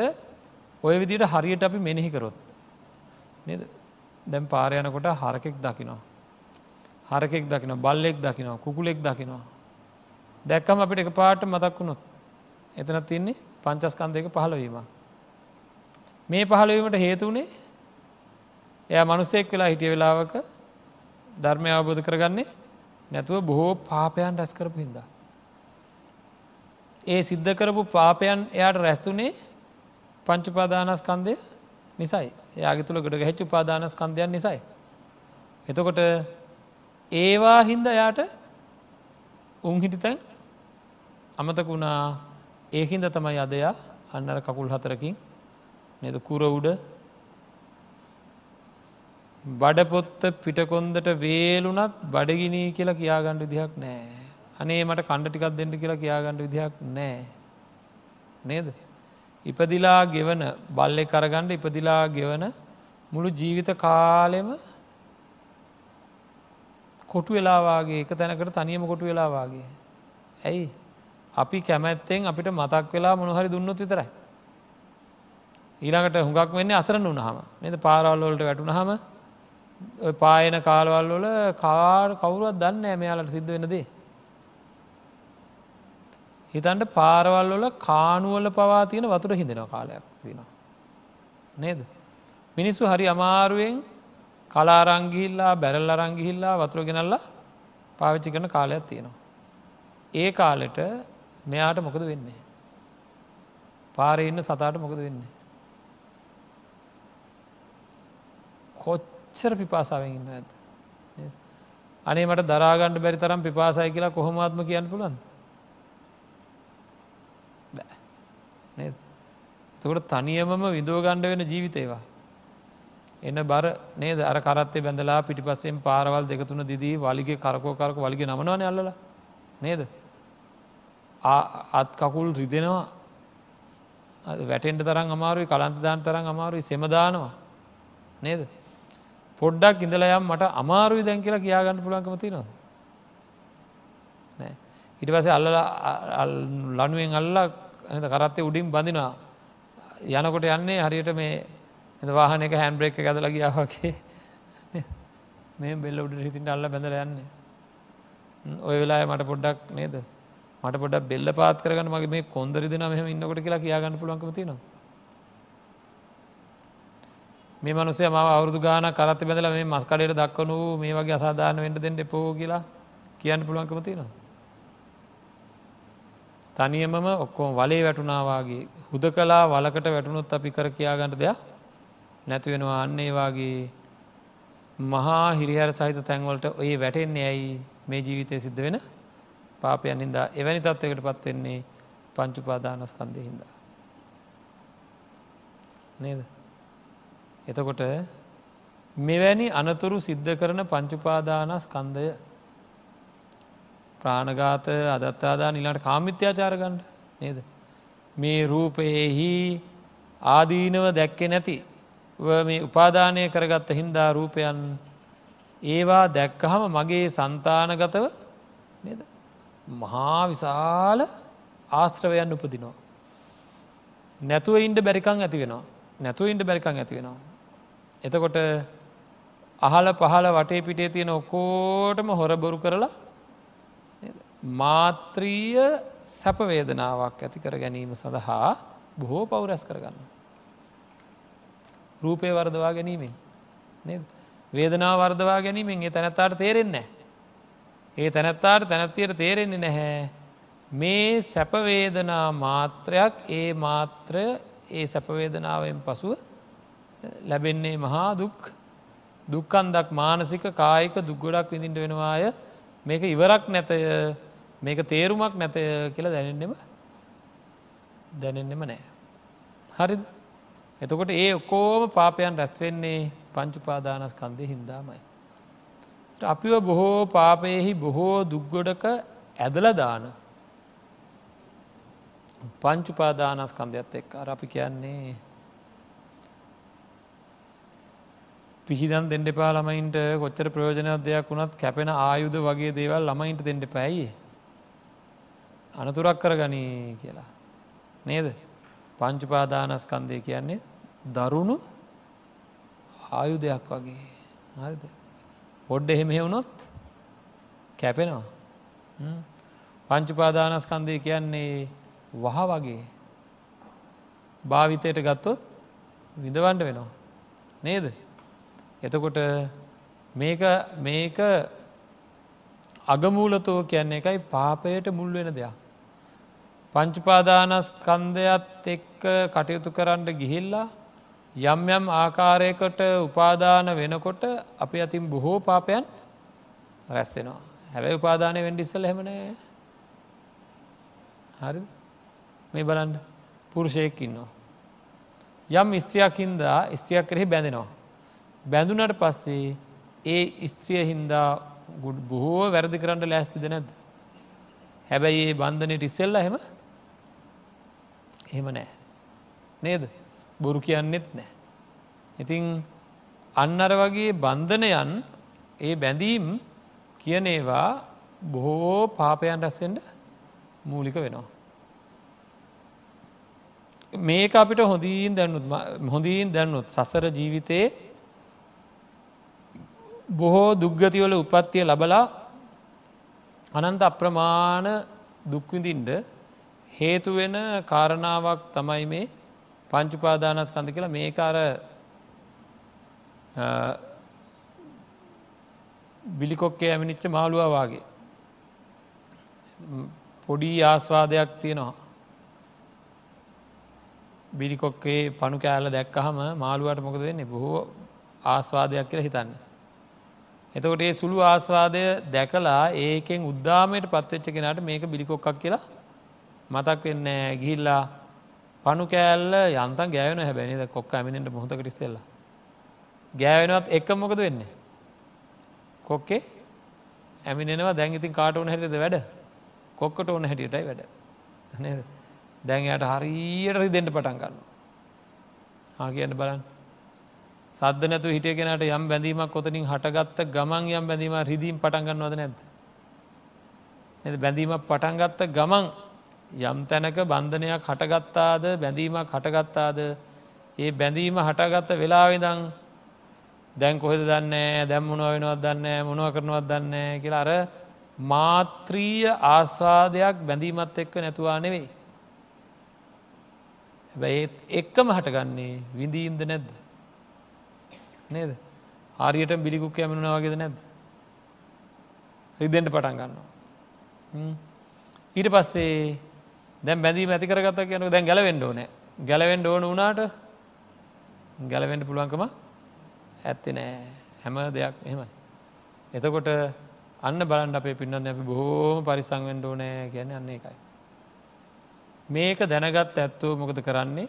ඔය විදියට හරියට අපි මෙනෙහි කරොත් නද දැම් පාරයනකොට හරකෙක් දකිනවා. හරකෙක් දකින බල්ලෙක් දකිනවා කුකුලෙක් දකිනවා. දැක්කම අපිට එක පාට මතක් වුණොත් එතන තින්නේ පංචස්කන්දයක පහළවීම මේ පහළවීමට හේතුවනේ එය මනුස්සෙක් වෙලා හිටිය වෙලාවක ධර්මය අවබෝධ කරගන්නේ නැතුව බොහෝ පාපයන් රැස් කරපු හින්දා. ඒ සිද්ධ කරපු පාපයන් එයාට රැස්සුනේ පංචුපාදානස්කන්දය නිසයි. යාගේ තුළ ගොඩ හැච්චු පාදානස්කන්දයන් නිසයි. එතකොට ඒවා හින්ද යාට උන් හිටිතැන් අමතක වුණා ඒහින්ද තමයි අදයා අන්නර කකුල් හතරකින් නද කුර උඩ බඩපොත්ත පිටකොන්දට වේලුනත් බඩගිනී කියලා කියාගණ්ඩ විදිහක් නෑ. අනේ මට කණ්ඩ ටිකක් දෙන්න කියලා කියාගණ්ඩ විදිහක් නෑ. නේද. ඉපදිලා ගෙවන බල්ලෙ කරගණ්ඩ ඉපදිලා ගෙවන මුළු ජීවිත කාලෙම කොටු වෙලාවාගේ එක තැනකට තනියම කොටු වෙලාවාගේ. ඇයි අපි කැමැත්තෙන් අපිට මතක් වෙලා මොනහරි දුන්නොත් විතරයි. ඊළඟට හුඟක් වෙන්නේ අසරන වුණහම නද පාරවල්ලොලට වැටුණ හම පායන කාලවල් වල කාර් කවුරුවත් දන්න මෙයාලට සිද්ධ වෙනදේ. හිතන්ට පාරවල් වල කානුවල පවා තියෙන වතුර හිදෙන කාලයක් තියෙනවා. නේද. මිනිස්සු හරි අමාරුවෙන් කලාරංගිහිල්ලා බැරල් අරංගිහිල්ලා වතුර ගෙනල්ලා පාවිච්චි කරන කාලයක් තියෙනවා. ඒ කාලෙට මෙයාට මොකද වෙන්නේ. පාරඉන්න සතාට මොකද වෙන්නේ. කොච් කොච්චර පිපාසාවෙන් ඉන්න ඇත අනේ මට දරාගණ්ඩ බැරි තරම් පිපාසයි කියලා කොහොමාත්ම කියන්න පුළන් එතකොට තනියමම විදෝගණ්ඩ වෙන ජීවිතේවා එන්න බර නේද? අර කරත්තේ බැඳලා පිටිපස්සෙන් පාරවල් දෙකතුන දිදී වලිගේ කරකෝ කරක වලිග නමනවන අල්ලල. නේද? අත් කකුල් රිදෙනවා. වැටෙන්ට තරම් අමාරුයි කලන්තදාන් තරම් අමාරුයි සෙමදානවා නේද? පොඩ්ඩක් ඉඳලයම් මට අමාරුයි දැන් කියලා කියාගන්න පුළන්කම තිනවා ඉට පස අල්ල ලනුවෙන් අල්ලා ඇත කරත්තේ උඩින් බඳිනවා. යනකොට යන්නේ හරියට මේ එ වාහන එක හැන් බ්‍රේක් ඇදල ගියාවගේ මේ බෙල්ල උඩ හිතින්ට අල්ල බැඳල යන්නේ. ඔය වෙලා මට පොඩ්ඩක් නේද? මට පොඩක් බෙල්ල පාත් කරගන්න මගේ මේ කොන්දරි දෙන මෙහම ඉන්නකොට කියලා කියාගන්න පුළුවන්කම තිනවා මේ මනුසේ ම අවුදු ගාන කරත් බැඳල මේ මස්කඩයට දක්වනු මේ වගේ අසාධාන වෙන්ට දෙන්න එපෝ කියලා කියන්න පුළුවන්කම තියෙනවා. තනියමම ඔක්කොම වලේ වැටුනාවාගේ හුද කලා වලකට වැටුණොත් අපි කර කියාගන්නට දෙයක් නැතිවෙනවා අන්න ඒවාගේ මහා හිරිහර සහිත තැන්වලට ඔය වැටෙන්නේ ඇයි මේ ජීවිතය සිද්ධ වෙන පාපයන් හින්දා එවැනි තත්වයකට පත්වෙන්නේ පංචුපාදානස්කන්දය හින්දා. නේද. එතකොට මෙවැනි අනතුරු සිද්ධ කරන පංචුපාදානස්කන්දය ප්‍රාණගාත අදත්තාදා නිලාට කාමිත්‍යාචාරගණ්ඩ නේද. මේ රූපයෙහි ආදීනව දැක්කෙ නැති මේ උපාදානය කරගත්ත හින්දා රූපයන් ඒවා දැක්කහම මගේ සන්තානගතව නේද මහා විශාල ආශ්‍රවයන් උපදිනවා. නැතුව ඉන්ඩ බැරිකං ඇති වෙනවා නැතුව ඉන්ඩ බැරිකං ඇති වෙනවා. එතකොට අහල පහල වටේ පිටේ තියෙන ඔක්කෝටම හොරබොරු කරලා මාත්‍රීය සැපවේදනාවක් ඇති කර ගැනීම සඳහා බොහෝ පවුරැස් කරගන්න. රූපය වර්දවා ගැනීමෙන් වේදනා වර්දවා ගැනීමෙන් ඒ තැනැත්තාට තේරෙන්නේ ඒ තැනැත්තාට තැනැත්තියට තේරෙන්නේ නැහැ. මේ සැපවේදනා මාත්‍රයක් ඒ මාත්‍රය ඒ සැපවේදනාවෙන් පසුව ලැබෙන්නේ මහා දුක්. දුක්කන්දක් මානසික කායික දුක්ගොඩක් විඳින්ට වෙනවාය. මේක ඉවරක් නැතය. මේක තේරුමක් නැතය කියලා දැනෙන්නෙම දැනෙන්නෙම නෑ. හරිද එතකොට ඒ ඔකෝම පාපයන් රැස්වෙන්නේ පංචුපාදානස්කන්දය හින්දාමයි. අපිව බොහෝ පාපයෙහි බොහෝ දුක්ගොඩක ඇදලදාන පංචුපාදානස්කන්ධයක්ත් එක් අර අපි කියන්නේ පිහිදන් දෙන්න එපා ළමයින්ට කොච්චර ප්‍රයෝජනයක් දෙයක් වුණත් කැපෙන ආයුධ වගේ දේවල් ළමයින්ට දෙන්න පැයි අනතුරක් කර ගනී කියලා. නේද? පංචුපාදානස්කන්දය කියන්නේ දරුණු ආයුධයක් වගේ. හරිද? පොඩ්ඩ එහෙම හෙවුණොත් කැපෙනවා. පංචුපාදානස්කන්දය කියන්නේ වහ වගේ. භාවිතයට ගත්තොත් විඳවන්ඩ වෙනවා. නේද? එතකොට මේක මේක අගමූලතෝ කියන්නේ එකයි පාපයට මුල් වෙන දෙයක්. පංචුපාදානස්කන්දයත් එක්ක කටයුතු කරන්න ගිහිල්ලා යම් යම් ආකාරයකට උපාදාන වෙනකොට අපි අතින් බොහෝ පාපයන් රැස්සෙනවා හැබැයි උපාදානය වෙන්ඩිස්සල් හෙමනෑ හරි මේ බලන්ඩ පුරුෂයෙක් ඉන්නවා. යම් ස්ත්‍රියක් හින්දා ස්ත්‍රියක් කරෙහි බැඳෙනවා. බැඳුනට පස්සේ ඒ ස්ත්‍රිය හින්දා ගුඩ් බොහෝ වැරදි කරන්න ලෑස්තිද නැද. හැබැයි ඒ බන්ධනයට ඉස්සෙල්ල හෙම එහෙම නෑ. නේද බොරු කියන්නෙත් නෑ. ඉතිං අන්නර වගේ බන්ධනයන් ඒ බැඳීම් කියනේවා බොහෝ පාපයන් රැස්සෙන්ට මූලික වෙනවා. මේක අපිට හොඳීන් දැනුත් හොඳීන් දැන්නුත් සසර ජීවිතයේ බොහෝ දුග්ගතිවල උපත්තිය ලබලා අනන්ත අප්‍රමාණ දුක්විඳින්ට හේතුවෙන කාරණාවක් තමයි මේ පංචුපාදානස්කන්ද කියලා. මේකාර බිලිකොක්කේ ඇමිනිච්ච මාළුවවාගේ පොඩි ආස්වාදයක් තියෙනවා. බිරිකොක්කේ පණු කෑල්ල දැක්කහම මාළුවට මොකද වෙන්නේ? බොහෝ ආස්වාදයක් කියලා හිතන්න. එතකොට ඒ සුළු ආස්වාදය දැකලා ඒකෙන් උද්දාමයට පත්වෙච්ච කෙනට මේක බිලිකොක්කක් කියලා මතක් වෙන්න ගිහිල්ලා පණු කෑල්ල යන්තන් ගෑවන හැබැනිද කොක් ඇමිනට මොහොතකට ඉස්සෙල්ල. ගෑවෙනවත් එක්ක මොකද වෙන්නේ. කොක්කේ ඇමිනෙනවා දැන් ඉතින් කාට ඕන හැටිද වැඩ කොක්කට ඕන හැටියටයි වැඩ නේද. දැන් යට හරියට රිදෙන්ට පටන් ගන්න. හා කියන්න බලන්න. සද්ධ නැතු හිටිය කෙනට යම් බැඳීමක් කොතනින් හටගත්ත ගමන් යම් බැඳීම රිදීම් පටන්ගන්නවද නැද. එ බැඳීමක් පටන්ගත්ත ගමන් යම් තැනක බන්ධනයක් හටගත්තාද බැඳීමක් හටගත්තාද ඒ බැඳීම හටගත්ත වෙලාවෙදං දැන් කොහෙද දන්න දැම් මොනුව වෙනවත් දන්න මොනුව කරනවත් දන්න කියලා අර මාත්‍රීය ආස්වාදයක් බැඳීමත් එක්ක නැතුවා නෙවෙයි. හැබැයි එක්කම හටගන්නේ විඳීම්ද නැද්ද. නේද ආරියට බිලිකුක් ඇමෙනුණ වගේද නැද්ද රිදෙන්ට පටන් ගන්නවා ඊට පස්සේ දැන් බැඳීම ඇති කරගත්ත කියන දැන් ගැලවෙන්ඩ ඕනෑ ගැලවෙන්ඩ ඕන වනාට ගැලවෙන්ඩ පුළුවන්කම ඇත්ති නෑ හැම දෙයක් එහෙමයි. එතකොට අන්න බලන්ඩ අපේ පින්නන්න අපි බොහෝම පරිසංවෙන්ඩ ඕනෑ කියන අන්නේ එකයි. මේක දැනගත් ඇත්තෝ මොකද කරන්නේ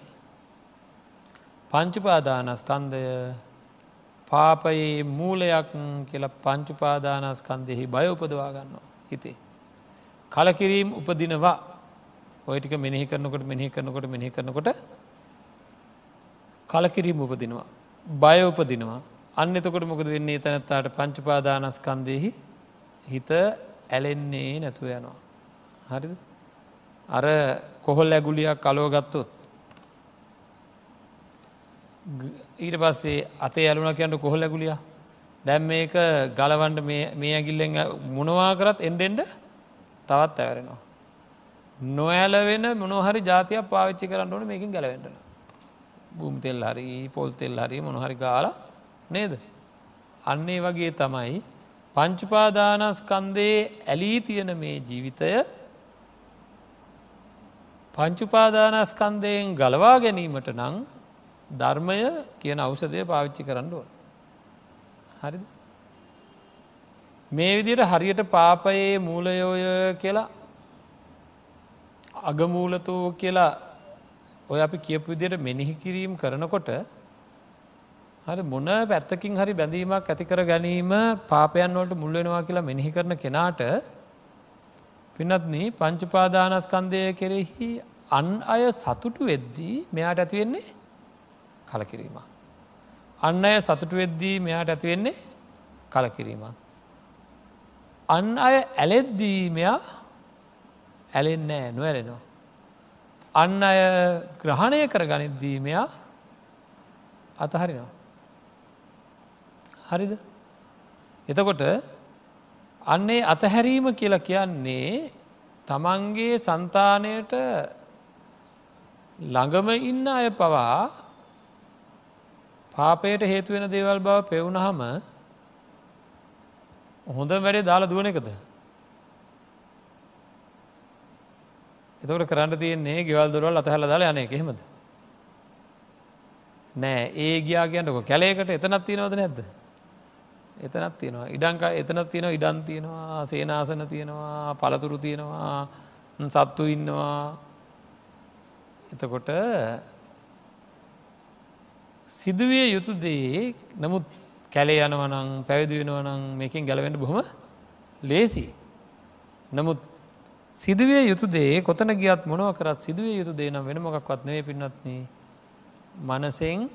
පංචුපාදානස්කන්දය පාපයේ මූලයක් කියලා පංචුපාදානස්කන්දෙහි බය උපදවා ගන්නවා හිතේ. කලකිරීම් උපදිනවා ඔයටික මෙනෙහි කරනකොට මෙහි කරනකොට මෙහි කරනකොට කලකිරීම උපදිනවා. බය උපදිනවා අන්න එතකොට මොකද වෙන්නේ තැනත්තාට පංචුපාදානස්කන්දයෙහි හිත ඇලෙන්නේ නැතුව යනවා. හරිද? අර කොහොල් ඇගුලියක් කලෝ ගත්තොත් ඊට පස්සේ අතේ ඇලුන කියන්න කොහොල් ඇගුලිය දැම් මේක ගලවන්ට මේ ඇගිල්ලෙන් මොනවා කරත් එන්ඩෙන්ඩ තවත් ඇවරෙනවා. නොඇල වෙන මොනොහරි ජාතියක් පාවිච්චි කරන්න ඕන මේකින් ගැලවෙන්ටන. බුම් තෙල් හරි පොල් තෙල් හරි මොනහරි ගාල නේද. අන්නේ වගේ තමයි පංචුපාදානස්කන්දේ ඇලී තියෙන මේ ජීවිතය පංචුපාදානස්කන්දයෙන් ගලවා ගැනීමට නං ධර්මය කියන අවසදය පාවිච්චි කරන්න ඕන. හරි මේ විදියට හරියට පාපයේ මූලයෝය කියලා අගමූලතෝ කියලා ඔය අපි කියපු විදියට මෙනෙහි කිරීම් කරනකොට හරි මොන පැත්තකින් හරි බැඳීමක් ඇතිකර ගැනීම පාපයන් වලට මුල්වෙනවා කියලා මෙනෙහි කරන කෙනාට පිනත්න පංචුපාදානස්කන්දය කෙරෙහි අන් අය සතුටු වෙද්දී මෙයාට ඇතිවෙන්නේ කලකිරීම. අන්න අය සතුටු වෙද්දී මෙයාට ඇතිවෙන්නේ කලකිරීම. අන් අය ඇලෙද්දී මෙයා ඇලෙන්නෑ නොවැලෙනවා. අන්න අය ග්‍රහණය කර ගනිද්දී මෙයා අතහරිනවා. හරිද. එතකොට අන්නේ අතහැරීම කියලා කියන්නේ තමන්ගේ සන්තානයට ළඟම ඉන්න අය පවා පාපයට හේතුවෙන දේවල් බව පෙවුණහම හොඳ වැඩේ දාලා දුවන එකද. එතකට කරන්න තියන්නේ ගෙවල් දොරවල් අතහල දාලා යන එක එහෙමද. නෑ ඒ ගියා කියන්නක කැලේකට එතනත් තියෙනවද නැද්ද. එතනත් තියෙනවා ඉඩංක එතනත් තියෙනවා ඉඩන් තියෙනවා සේනාසන තියෙනවා පළතුරු තියෙනවා සත්තු ඉන්නවා එතකොට සිදුවිය යුතු දේ නමුත් කැලේ යනවනං පැවිදි වෙනවනං මේකින් ගැලවෙන්න බොහොම ලේසි. නමුත් සිදුවිය යුතු දේ කොතන ගියත් මොනව කරත් සිදුවිය යුතු දේ නම් වෙන මොකක්වත් නෙවේ පින්නත්න මනසෙන්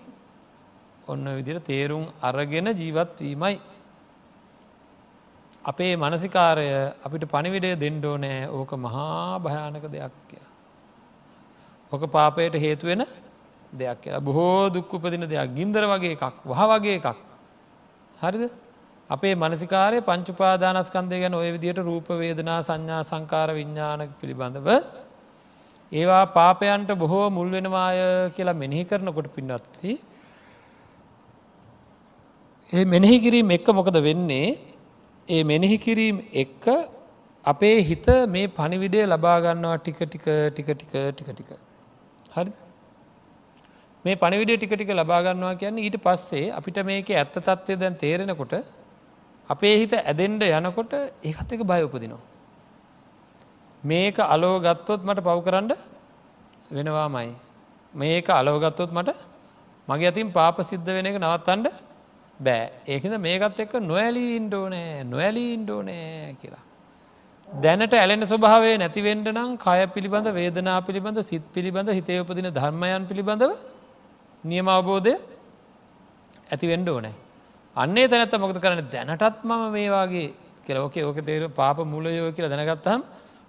ඔන්න විදිර තේරුම් අරගෙන ජීවත්වීමයි. අපේ මනසිකාරය අපිට පනිවිඩය දෙන්ඩෝ නෑ ඕක මහා භයානක දෙයක් කියලා. ඕක පාපයට හේතුවෙන දෙයක් කියලා. බොහෝ දුක් උපදින දෙයක්. ගින්දර වගේ එකක් වහ වගේ එකක්. හරිද? අපේ මනසිකාරය පංචුපාදානස්කන්දය ගැන ඔය විදියට රූපවේදනා සංඥා සංකාර විඤ්ඥාන පිළිබඳව ඒවා පාපයන්ට බොහෝ මුල් වෙනවාය කියලා මෙනෙහි කරනකොට පින්නත්ති ඒ මෙනෙහි කිරීම එක්ක මොකද වෙන්නේ? ඒ මෙනෙහි කිරීම් එක්ක අපේ හිත මේ පනිවිඩේ ලබාගන්නවා ටික ටික ටික ටික ටික ටික. හරි මේ පනිවිඩේ ටික ටික ලබාගන්නවා කියන්නේ ඊට පස්සේ අපිට මේක ඇත්ත තත්වය දැන් තේරෙනකොට අපේ හිත ඇදෙන්ඩ යනකොට ඒකත් එක බය උපදිනවා. මේක අලෝ ගත්තොත් මට පව් කරන්න වෙනවාමයි. මේක අලෝගත්තොත් මට මගේ අතින් පාප සිද්ධ වෙන එක නවත්තන්ඩ බෑ ඒකද මේකත් එක්ක නොඇලී ඉන්ඩෝනෑ නොඇලී ඉන්ඩෝනෑ කියලා. දැනට ඇලෙන ස්වභාවේ නැතිවෙන්ඩ නම් කය පිළිබඳ වේදනා පිළිබඳ සිත් පිළිබඳ හිතය උපදින ධර්මයන් පිළිබඳව නියම අවබෝධය ඇතිවෙන්ඩ ඕනෑ. අන්නේ තැනැත්ත මොකද කරන දැනටත් මම මේවාගේ කෙලෝක ඕක තේර පාප මුලයෝ කියලා දැනගත්තහම්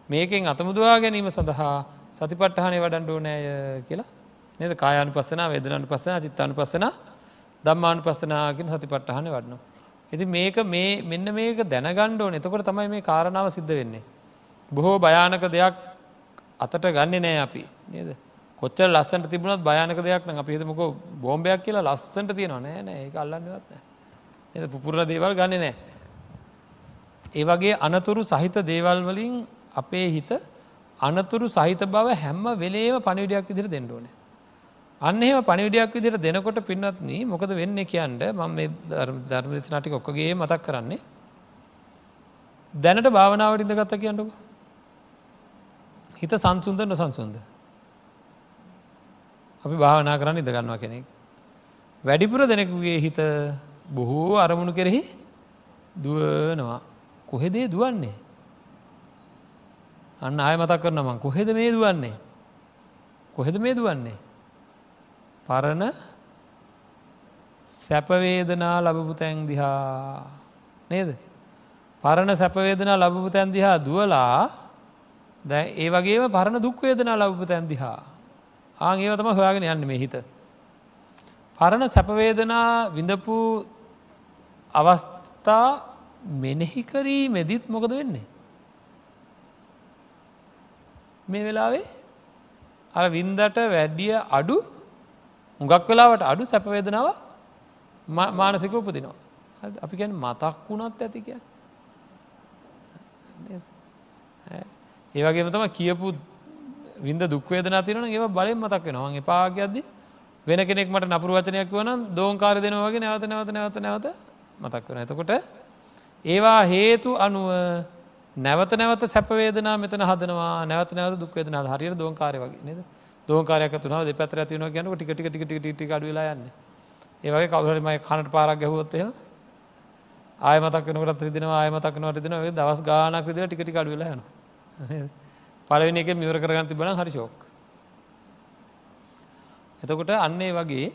මේකෙන් අතමුදවා ගැනීම සඳහා සතිපට්ටහනේ වඩන්ඩෝ නෑය කියලා. නද? කායන පස්සන වේදනට පස්සන චිත්තාන පස්සන දම්මාන පස්සනාගෙන සතිපට්ටහන වඩනවා. ඇති මේක මේ මෙන්න මේක දැනගණ්ඩෝ එතකොට තමයි මේ කාරණාව සිද්ධ වෙන්නේ. බොහෝ භයානක දෙයක් අතට ගන්න නෑ අපි. නේද. කොච්චර ලස්සට තිබුණත් භයනක දෙයක් න අපි හිතමක බෝම්බයක් කියලා ලස්සට තියෙනවා. නෑ නෑ. ඒ අල්ලන්නවත් නෑ. එ පුපුරණ දේවල් ගන්න නෑ. ඒ වගේ අනතුරු සහිත දේවල් වලින් අපේ හිත අනතුරු සහිත බව හැම්ම වෙලේම පණවිඩයක් විදිර දෙන්නඩෝනේ අන්න එහෙම පණවිඩයක් විදිට දෙනකොට පින්නත්න මොකද වෙන්න කියන්ට මම මේ ධර්මදේශනාටික ඔක්කගේ මතක් කරන්නේ. දැනට භාවනාවට ඉඳ ගත්ත කියන්නක. හිත සංසුන්ද නොසන්සුන්ද? අපි භාවනා කරන්න ඉඳගන්නවා කෙනෙක්. වැඩිපුර දෙනෙකුගේ හිත බොහෝ අරමුණු කෙරෙහි දුවනවා. කොහෙදේ දුවන්නේ? අන්න ආය මතක් කරන මං. කොහෙද මේ දුවන්නේ? කොහෙද මේ දුවන්නේ? පරණ සැපවේදනා ලබපු තැන් දිහා. නේද? පරණ සැපවේදනා ලබපු තැන් දිහා දුවලා දැ ඒ වගේම පරණ දුක්වේදනා ලබපු තැන් දිහා. ආං ඒව තම හොයාගෙන යන්න මේ හිත. පරණ සැපවේදනා විඳපු අවස්ථා මෙනෙහිකරී මෙදිත් මොකද වෙන්නේ මේ වෙලාවේ අර වින්දට වැඩිය අඩු උඟක් වෙලාවට අඩු සැපවේදනාව මානසික උපදිනවා. අපි ගැන මතක් වුණත් ඇති කිය. ඒවගේම තම කියපු විද දුක්වේදනා තිරන ඒ බලෙන් මතක් වෙනවා එපාගයක්ද වෙන කෙනෙක් මට නපුර වචනයක් වන දෝංකාර දෙනවාගේ නැවත නැවත නැවත නැවත මතක් වෙන එතකොට ඒවා හේතු අනුව නැවත නැවත සැපවේදනා මෙතන හදනවා නැවත නැවත දුක්වේදනා හරියට දෝංකාරය වගේ නේද? දෝකාරයක් තුනාව දෙ පැතර ඇතිවන ගැනක ටික ටික ටික ටික ටික අඩුවෙලා යන්නේ. ඒවගේ කවුරම කනට පාරක් ගැහුවොත්තය ආය මතක් වෙනකට රිදිනවා ආය මතක් නවට දෙන ඔය දවස් ගානක් විදිර ටික ටික අඩුවෙලා යන පලවෙනි එක මිවර කරගන්න තිබන හරි ශෝක් එතකොට අන්නේ වගේ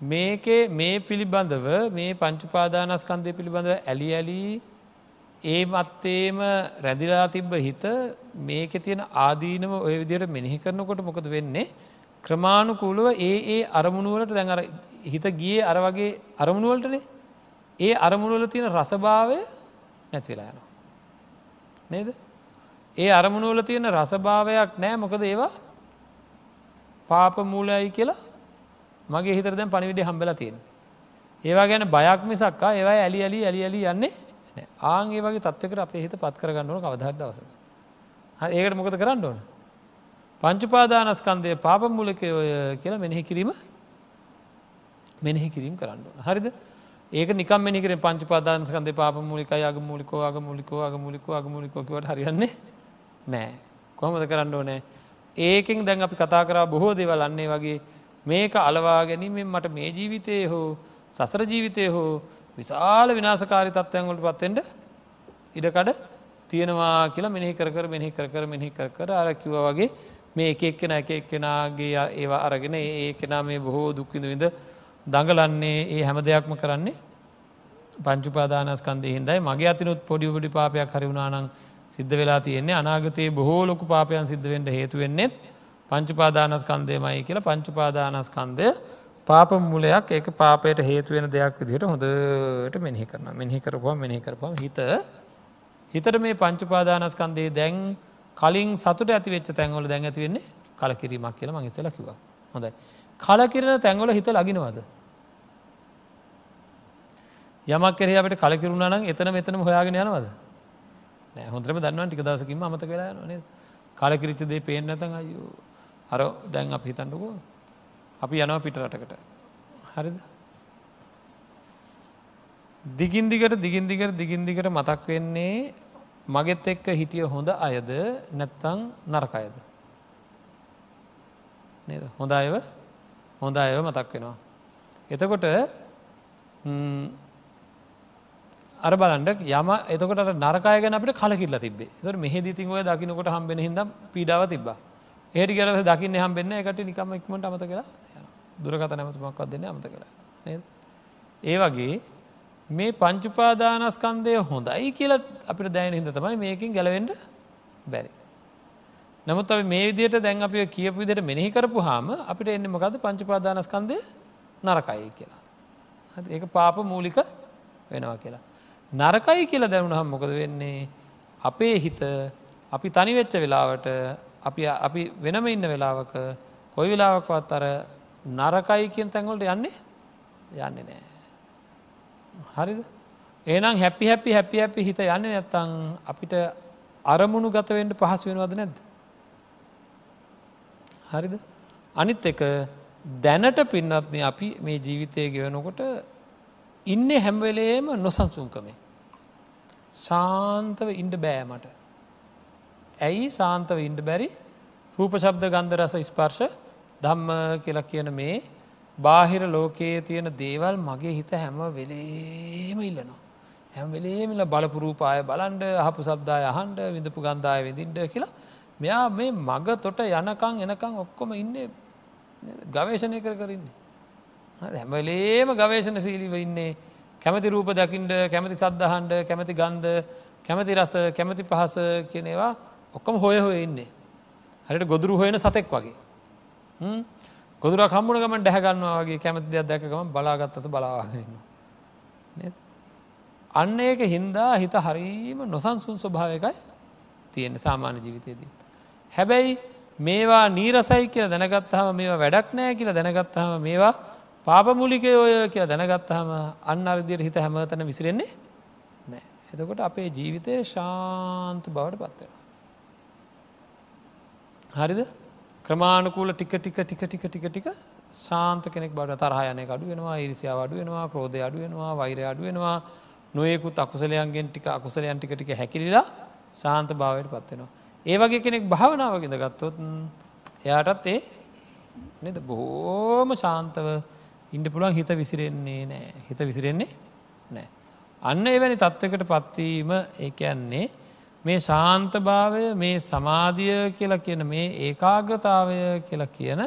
මේකේ මේ පිළිබඳව මේ පංචුපාදානස්කන්දය පිළිබඳව ඇලි ඇලී ඒ මත්තේම රැදිලා තිබ්බ හිත මේක තියෙන ආදීනව ඔය විදියට මෙනෙහි කරනකොට මොකද වෙන්නේ ක්‍රමාණුකූලව ඒ ඒ අරමුණුවලට දැන් අර හිත ගියේ අර වගේ අරමුණුවලටනේ ඒ අරමුණුවල තියෙන රසභාවය නැතිවෙලා යනවා. නේද? ඒ අරමුණුවල තියෙන රසභාවයක් නෑ මොකද ඒවා පාප මූලයයි කියලා මගේ හිතර දැන් පණිවිඩ හම්බලා තියෙන. ඒවා ගැන බයක් මිසක්කා ඒවා ඇලි ඇලි ඇලි ඇලි යන්නේ ආගේ වගේ තත්වකට අපේ හිත පත් කරගන්නවන කවදහර දවස. ඒකට මොකද කරන්න ඕන. පංචුපාදානස්කන්දය පාපමුලකය ඔය කියලා මෙනෙහි කිරීම මෙනෙහි කිරීම කරන්න ඕන. හරිද ඒක නිකම් මෙනිකර පංචුපාදානස්කන්දය පාපමුලිකයි අග මුලිකෝ අග මුලිකෝ අග මුලිකෝ අග මුලිකෝකිවට හරියන්නේ නෑ කොහොමද කරන්න ඕනෑ ඒකෙන් දැන් අපි කතා කරා බොහෝ දෙවල් අන්නේ වගේ මේක අලවා ගැනීමෙන් මට මේ ජීවිතය හෝ සසර ජීවිතය හෝ විශාල විනාසකාරි තත්ත්වයන්ගොලට පත්තෙන්ට ඉඩකඩ තියෙනවා කියලා මෙහි කර මෙහි කර මෙහි කර කර අර කිව වගේ මේ එක එක්කෙන එක එක්කෙනගේ ඒවා අරගෙන ඒ කෙනා මේ බොහෝ දුක්විඳ විඳ දඟලන්නේ ඒ හැම දෙයක්ම කරන්නේ පංචුපාදානස්කන්දය හිදයි මගේ අතිනුත් පොඩිපොඩි පාපයක් හරිවුණානං සිද්ධ වෙලා තියෙන්නේ. අනාගතයේ බොහෝ ලොකු පාපයන් සිද්ධවෙන්ට හේතුවෙන්නෙත් පංචුපාදානස්කන්දයමයි කියලා පංචුපාදානස්කන්දය පාප මුලයක් ඒක පාපයට හේතුවෙන දෙයක් විදිහට හොඳට මෙහි කරන මෙහි කරපුවා මෙහි කරපුම හිත හිතට මේ පංචුපාදානස්කන්දේ දැන් කලින් සතුට ඇති වෙච්ච තැන්වල දැන් ඇති වෙන්නේ කලකිරීමක් කියල මංස්සල කිව හොඳයි. කලකිරෙන තැන්වල හිත ලගිනවාද? යමක් කෙර අපට කලකිරුණා නම් එතන මෙතනම හොයාගෙන යනවද? හොඳරම දන්නවන් ටික දසකින්ම අමත වෙලා නේ කලකිරිච්ච දේ පේෙන් නැතන් අයු අර දැන් අප හිතන්නකෝ අපි යනවා පිට රටකට. හරිද? දිගින්දිකට දිගින්දිකට දිගින්දිකට මතක් වෙන්නේ මගෙත් එක්ක හිටිය හොඳ අයද නැත්තං නරකයද නේද? හොඳ අයව හොඳ අයව මතක් වෙනවා. එතකොට අර බලන්ඩ යම එතකොට නරකාය ගැන අපට කලකිල්ල තිබේ තර මෙහෙදිතින් ඔය දකිනකොට හම්බෙන හිද පීඩාව තිබා ඒට කියල දකින්න හම්බෙන්න එකට නිකම ඉක්මට අමත කියලා දුරකත නැමතුමක්වත් දෙන්න අමත කළ නේද? ඒ වගේ මේ පංචුපාදානස්කන්දය හොඳයි කියලත් අපිට දැන හිද තමයි මේකින් ගැලවෙන්ඩ බැරි. නමුත් අප මේ විදියට දැන් අපි කියපු විදිට මෙනෙහි කරපු හාම අපිට එන්න මොකද පංචුපාදානස්කන්දය නරකයි කියලා. ඒක පාප මූලික වෙනවා කියලා. නරකයි කියලා දැනුනහම් මොකද වෙන්නේ? අපේ හිත අපි තනිවෙච්ච වෙලාවට අපි අපි වෙනම ඉන්න වෙලාවක කොයි වෙලාවකවත් අර නරකයි කියෙන් තැන්වලට යන්නේ යන්නේ නෑ. හරිද ඒනම් හැපි හැපි හැපි හැපි හිත යන්නේ නැත්තං අපිට අරමුණු ගතවෙන්ට පහසු වෙනවද නැද්ද. හරිද අනිත් එක දැනට පින්නත්න අපි මේ ජීවිතය ගෙවනකොට ඉන්න හැම්වෙලේම නොසන්සුන්කමේ. ශාන්තව ඉන්ඩ බෑමට. ඇයි ශාන්තව ඉන්ඩ බැරි රූප ශබ්ද ගන්ධ රස ස්පර්ශ ධම්ම කියලා කියන මේ බාහිර ලෝකයේ තියෙන දේවල් මගේ හිත හැම වෙලේම ඉල්ලනවා. හැම වෙලේමිල බලපුරූපාය බලන්ඩ අහපු සබ්දාය අහන්ඩ විඳපු ගන්ධාය විඳින්ට කියලා මෙයා මේ මග තොට යනකං එනකං ඔක්කොම ඉන්නේ ගවේශණය කර කරන්නේ. හැමලේම ගවේශණ සීලිව ඉන්නේ කැමති රූප දකිින්ට කැමති සද්ධහන්ඩ කැමති ගන්ධ කැමති රස කැමති පහස කියනේවා ඔක්කොම හොය හොය ඉන්නේ. හරිට ගොදුරු හොයන සතෙක් වගේ. ගොදුර කම්මුණ ගම ඩැහගන්නවා වගේ කැමති දෙයක් දැකගම බලාගත්තත බලාවාගන්න. අන්න ඒක හින්දා හිත හරීම නොසන්සුන් ස්වභාවකයි තියෙන සාමාන්‍ය ජීවිතයේදී. හැබැයි මේවා නීරසයි කියල දැනගත්හම මේවා වැඩක් නෑ කියලා දැනගත්හම මේවා පාපමුලිකය ඔය කියලා දැනගත්හම අන්න අරදියට හිත හැමතන විසිරෙන්නේ නෑ. එතකොට අපේ ජීවිතය ශාන්ත බවට පත්වෙන. හරිද ක්‍රමාණකූල ටික ටික ටික ටික ටික ටික ශාන්ත කෙනෙක් බට තරහයනය අඩු වෙනවා ඉරිසියාව අඩු වෙනවා ක්‍රෝධය අඩු වෙනවා වෛරය අඩු වෙනවා නොයෙකුත් අකුසලයන්ගෙන් ටික අකුසලයන් ටික ටික හැකිලිලා ශාන්ත භාවයට පත්වෙනවා. ඒ වගේ කෙනෙක් භාවනාවගෙද ගත්තොත් එයාටත් ඒ නද බොහෝම ශාන්තව ඉන්ඩ පුළුවන් හිත විසිරෙන්නේ නෑ හිත විසිරෙන්නේ නෑ. අන්න එවැනි තත්ත්වකට පත්වීම ඒකයන්නේ මේ ශාන්තභාවය මේ සමාධිය කියලා කියන මේ ඒකාග්‍රතාවය කියලා කියන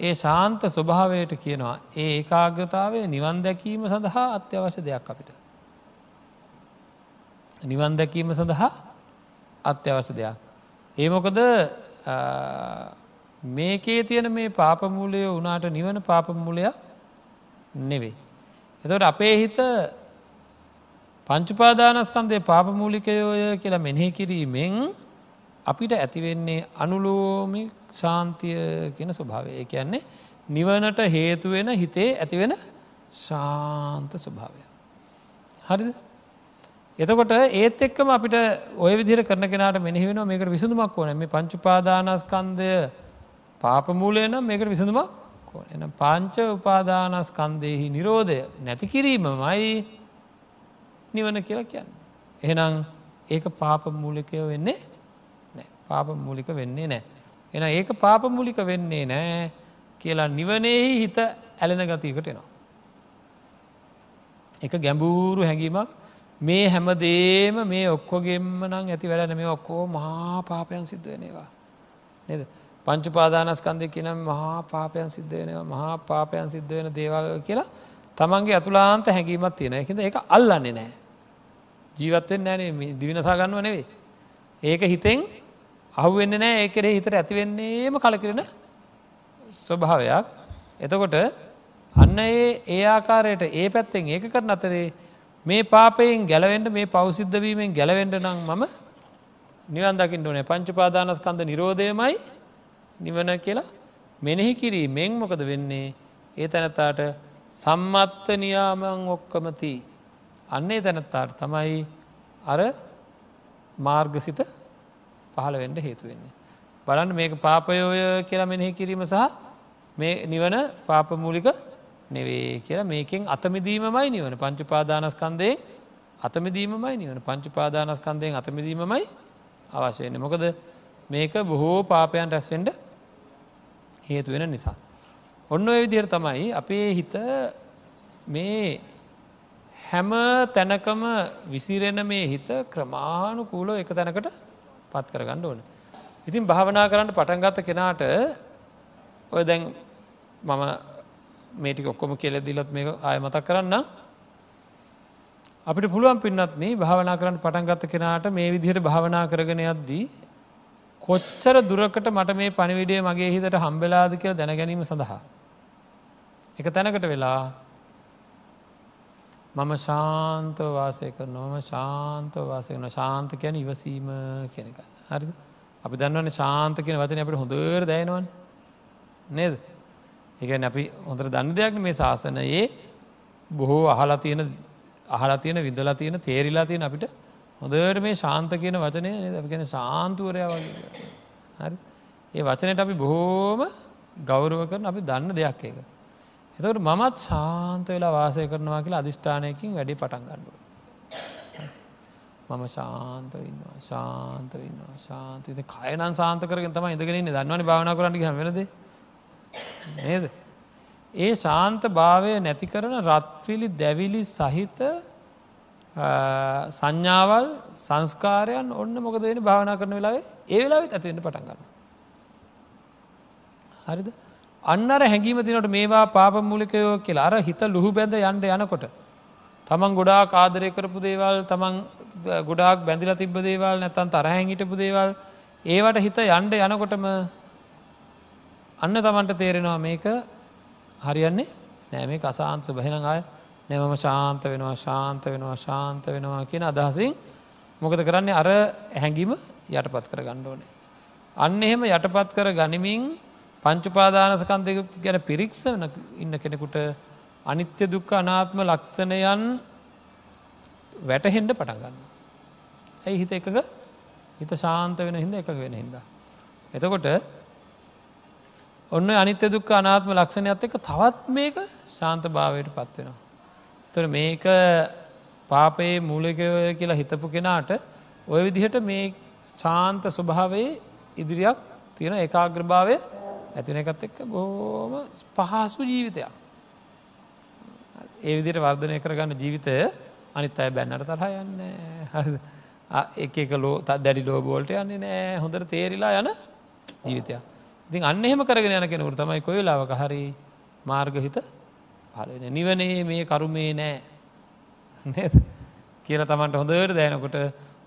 ඒ ශාන්ත ස්වභාවයට කියනවා ඒ ඒකාග්‍රතාවය නිවන් දැකීම සඳහා අත්‍යවශ්‍ය දෙයක් අපිට. නිවන් දැකීම සඳහා අත්‍යවශ්‍ය දෙයක්. ඒ මොකද මේකේ තියෙන මේ පාපමූලය වනාට නිවන පාපමූලයක් නෙවෙයි. එතවට අපේ හිත පංචුපාදානස්කන්දය පාපමූලිකයෝය කියලා මෙනෙහි කිරීමෙන් අපිට ඇතිවෙන්නේ අනුලෝමි ශාන්තිය කියන ස්වභාවය. ඒ කියන්නේ නිවනට හේතුවෙන හිතේ ඇතිවෙන ශාන්ත ස්වභාවය. හරිද? එතකොට ඒත් එක්කම අපිට ඔය විදිර කරන කෙනට මෙනිවෙන මේකට විසඳුමක් ඕන. මේ පංචුපාදානස්කන්දය පාපමූලය නම් මේකට විසඳුමක් එන පංච උපාදානස්කන්දයෙහි නිරෝධය නැති කිරීමමයි නිවන කියලා කියන්න. එහෙනම් ඒක පාපමූලිකය වෙන්නේ නෑ පාපමූලික වෙන්නේ නෑ. එන ඒක පාපමූලික වෙන්නේ නෑ කියලා නිවනයෙහි හිත ඇලෙන ගතියකට එනවා. එක ගැඹූරු හැඟීමක් මේ හැමදේම මේ ඔක්කොගෙම්ම නං ඇති වැඩන මේ ඔක්කෝ මහා පාපයන් සිද්ධ වෙනවා. නද පංචුපාදානස්කන්දය කියනම් මහා පාපයන් සිද්ධ වෙනවා මහා පාපයන් සිද්ධ වෙන දේවල් කියලා තමන්ගේ අතුලාන්ත හැඟීමත් තියෙන එකද ඒක අල්ලන්නේ නෑ. ජීවත්වෙන් නෑනේ දිවිනසා ගන්නව නෙවේ. ඒක හිතෙන් අහුවෙන්න නෑ ඒකරේ හිතට ඇතිවෙන්නේම කලකිරෙන ස්වභාවයක්. එතකොට අන්න ඒ ඒ ආකාරයට ඒ පැත්තෙන් ඒක කරන අතරේ මේ පාපයෙන් ගැලවෙන්ට මේ පෞසිද්ධවීමෙන් ගැලවෙන්ට නම් මම නිවන් දකිින් ඕනේ. පංචපාදානස්කන්ද නිරෝධයමයි නිවන කියලා මෙනෙහි කිරීමෙන් මොකද වෙන්නේ? ඒ තැනතාට සම්මත්ත නියාමං ඔක්කමති. අන්නේ තැනත්තාට තමයි අර මාර්ගසිත පහළ වෙන්ඩ හේතුවෙන්නේ. බලන්න මේක පාපයෝය කියලා මෙනෙහි කිරීම සහ මේ නිවන පාපමූලික නෙවේ කියලා මේකෙන් අතමිදීමමයි නිවන පංචුපාදානස්කන්දයෙන් අතමිදීමමයි නිවන පංචුපාදානස්කන්දයෙන් අතමිදීමමයි අවශ්‍යයන්න මොකද මේක බොහෝ පාපයන් රැස්වෙන්ඩ හේතු වෙන නිසා. ඔන්න ඔය විදිර තමයි අපේ හිත මේ හැම තැනකම විසිරෙන මේ හිත ක්‍රමාණු කූලෝ එක තැනකට පත් කරගන්න ඕන. ඉතින් භාවනා කරන්න පටන්ගත්ත කෙනාට ඔය දැන් මම මේටික ඔක්කොම කියල දිලත් මේ ආය මතක් කරන්න අපිට පුළුවන් පින්නත්න භාවනා කරන්න පටන්ගත්ත කෙනාට මේ විදිහට භාවනා කරගෙන යද්දී කොච්චර දුරකට මට මේ පණිවිඩේ මගේ හිතට හම්බෙලාද කියල දැනගැනීම සඳහා. එක තැනකට වෙලා මම ශාන්තව වාසය කරනවම ශාන්තව වාසය වන ශාන්ත කියන ඉවසීම කෙනෙක හරි අපි දන්නවන ශාන්ත කියෙන වචන අපට හොඳර දැනවන නේද? එකන අපි හොඳර දන්න දෙයක් මේ ශාසනයේ. බොහෝ අහලා තියෙන අහලා තියෙන විදලා තියෙන තේරිලා තියෙන අපිට හොඳට මේ ශාන්ත කියන වචනය නේද? අපි කියන ශාන්තුවරයා වගේ. හරි ඒ වචනයට අපි බොහෝම ගෞරව කරන අපි දන්න දෙයක් ඒක. එතකට මමත් ශාන්ත වෙලා වාසය කරනවා කියලා අධිෂ්ඨානයකින් වැඩි පටන් ගන්නුව. මම ශාන්ත ඉන්නවා ශාන්ත ඉන්නවා ශාන්තත කයනන් සාන්ත කරගෙන තම ඉදගෙනන්නේ දන්නවනි භාවන කරන්නි හැමලද නේද. ඒ ශාන්ත භාවය නැති කරන රත්විලි දැවිලි සහිත සංඥාවල් සංස්කාරයන් ඔන්න මොකද වෙන භාවනා කරන වෙලාවේ ඒ වෙලාවෙත් ඇතිවෙන්න පටන් ගන්න. හරිද අන්නර හැඟීම තිනට මේවා පාප මුලිකයෝ කියලා අර හිත ලුහු බැඳ යන්ඩ යනකොට. තමන් ගොඩා කාදරය කරපු දේවල් තමන් ගොඩාක් බැඳිල තිබ දේවල් නැතන් තරහැහිටපු දේවල් ඒවට හිත යන්ඩ යනකොටම අන්න තමන්ට තේරෙනවා මේක හරියන්නේ නෑ මේ අසාන්ත බහින අය නැමම ශාන්ත වෙනවා ශාන්ත වෙනවා ශාන්ත වෙනවා කියන අදහසින් මොකද කරන්නේ අර හැඟීම යටපත් කර ගණ්ඩෝනේ. අන්න එහෙම යටපත් කර ගනිමින් පංචුපාදානසකන්දක ගැන පිරික්ස ඉන්න කෙනෙකුට අනිත්‍ය දුක්ක අනාත්ම ලක්ෂණයන් වැටහෙන්ඩ පටන්ගන්න. ඇයි හිත එකක හිත ශාන්ත වෙන හිද එක වෙන හිද. එතකොට ඔන්න අනිත්‍ය දුක්ක අනාත්ම ලක්ෂණයත් එක තවත් මේක ශාන්ත භාවයට පත්වෙනවා. තොර මේක පාපයේ මූලිකය කියලා හිතපු කෙනාට ඔය විදිහට මේ ශාන්ත ස්වභාවයේ ඉදිරියක් තියෙන ඒකාග්‍රභාවය ඇතින එකත් එක්ක බෝම පහසු ජීවිතයක්. ඒ විදිට වර්ධනය කරගන්න ජීවිතය අනිත් අය බැන්නට තරහ යන්න එක එක ලෝ දැඩි ලෝබෝල්ට යන්නේ නෑ. හොඳට තේරිලා යන ජීවිතයක්. ඉතින් අන්න එහෙම කරගෙන යන කෙනකුට තමයි කොයිලාවක හරි මාර්ගහිත පලන නිවනේ මේ කරුමේ නෑ. නේද? කියල තමන්ට හොඳට දැනකොට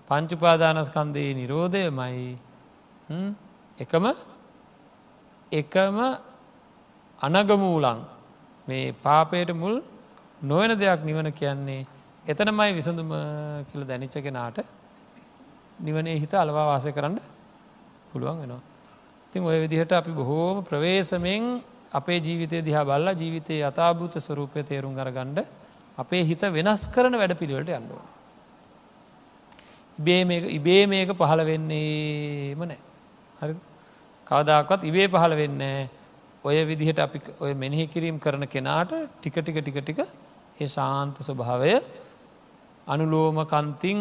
පංචුපාදානස්කන්දයේ නිරෝධය මයි එකම එකම අනගමූලං මේ පාපයට මුල් නොවන දෙයක් නිවන කියන්නේ එතනමයි විසඳුම කියල දැනිච්ච කෙනාට නිවනේ හිත අලවා වාසය කරන්න පුළුවන් වෙනවා. තින් ඔය විදිහට අපි බොහෝම ප්‍රවේශමෙන් අපේ ජීවිතය දිහා බල්ලා ජීවිතයේ අතාභූත ස්වරූපය තේරුම් කරගණ්ඩ අපේ හිත වෙනස් කරන වැඩ පිළිවලට අන්නුව. ඉබේ ඉබේ මේක පහළ වෙන්නේම නෑ හරි කවදක්වත් ඉබේ පහළ වෙන්න ඔය විදිහට අපි ඔය මෙනෙහි කිරීම් කරන කෙනාට ටික ටික ටික ටික ඒ ශාන්ත ස්වභාවය අනුලෝම කන්තිං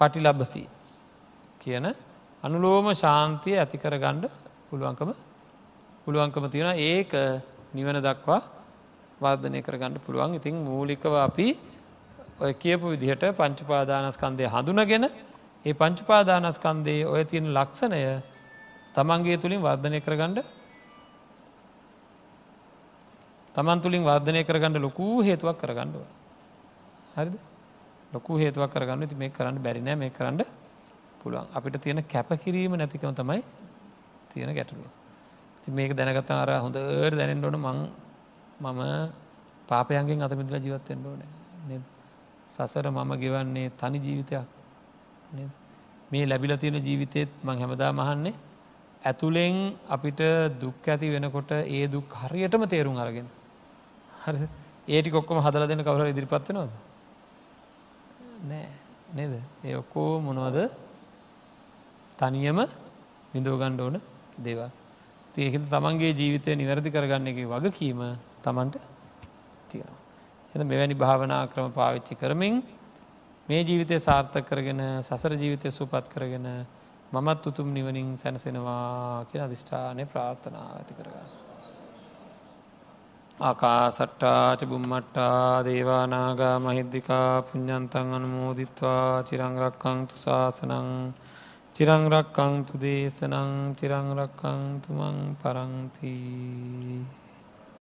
පටිලබ්බති කියන අනුලෝම ශාන්තිය ඇතිකර ගණ්ඩ පුළුවන්කම පුළුවන්කම තියෙන ඒක නිවන දක්වා වර්ධනය කරගන්න පුළුවන්. ඉතින් මූලිකව අපි ඔය කියපු විදිහට පංචුපාදානස්කන්දය හඳුනගෙන ඒ පංචුපාදානස්කන්දයේ ඔය තියෙන ලක්ෂණය තමන්ගේ තුළින් වර්ධනය කරගණ්ඩ තමන් තුළින් වර්ධනය කරගන්න ලොකූ හේතුවක් කරගණ්ඩුව හරිද? ලොකු හේතුවක් කරගන්න. ති මේ කරන්න බැරිනෑ මේ කරන්න පුළුවන්. අපිට තියෙන කැප කිරීම නැතිකම තමයි තියෙන ගැටලුව. ති මේක දැනගත අර හොඳ දැනෙන්ට ඕන මං මම පාපයන්ගෙන් අතමිදල ජීවත්තෙන්ට ඕන සසර මම ගෙවන්නේ තනි ජීවිතයක්. මේ ලැබිල තියෙන ජීවිතයත් මං හැමදා මහන්නේ ඇතුළෙන් අපිට දුක් ඇති වෙනකොට ඒ දුක් හරියටම තේරුම් අරගෙන. හරි ඒටි කොක්කොම හදල දෙන කවර ඉදිරිපත්වෙනවද නෑ. නේද? ඒ ඔක්කෝ මොනවද? තනියම විඳෝගණ්ඩ ඕන දේවල්. තියකෙද තමන්ගේ ජීවිතය නිවැරදි කරගන්න එක වගකීම තමන්ට තියෙනවා. එ මෙවැනි භාවනා ක්‍රම පාවිච්චි කරමින් මේ ජීවිතය සාර්ථක කරගෙන සසර ජීවිතය සූපත් කරගෙන මමත් උතුම් නිවනින් සැනසෙනවා කියෙන අධිෂ්ඨානය ප්‍රාර්ථනා ඇති කරගන්න. ආකා සට්ටාච බුම්මට්ටා දේවානාගා මහිද්දිකා පුഞ්ඥන්තන් අනුමෝදිත්වා චිරංරක්කං තුසාසනං චිරංරක්කං තු දේශනං චිරංරක්කං තුමං පරංතිී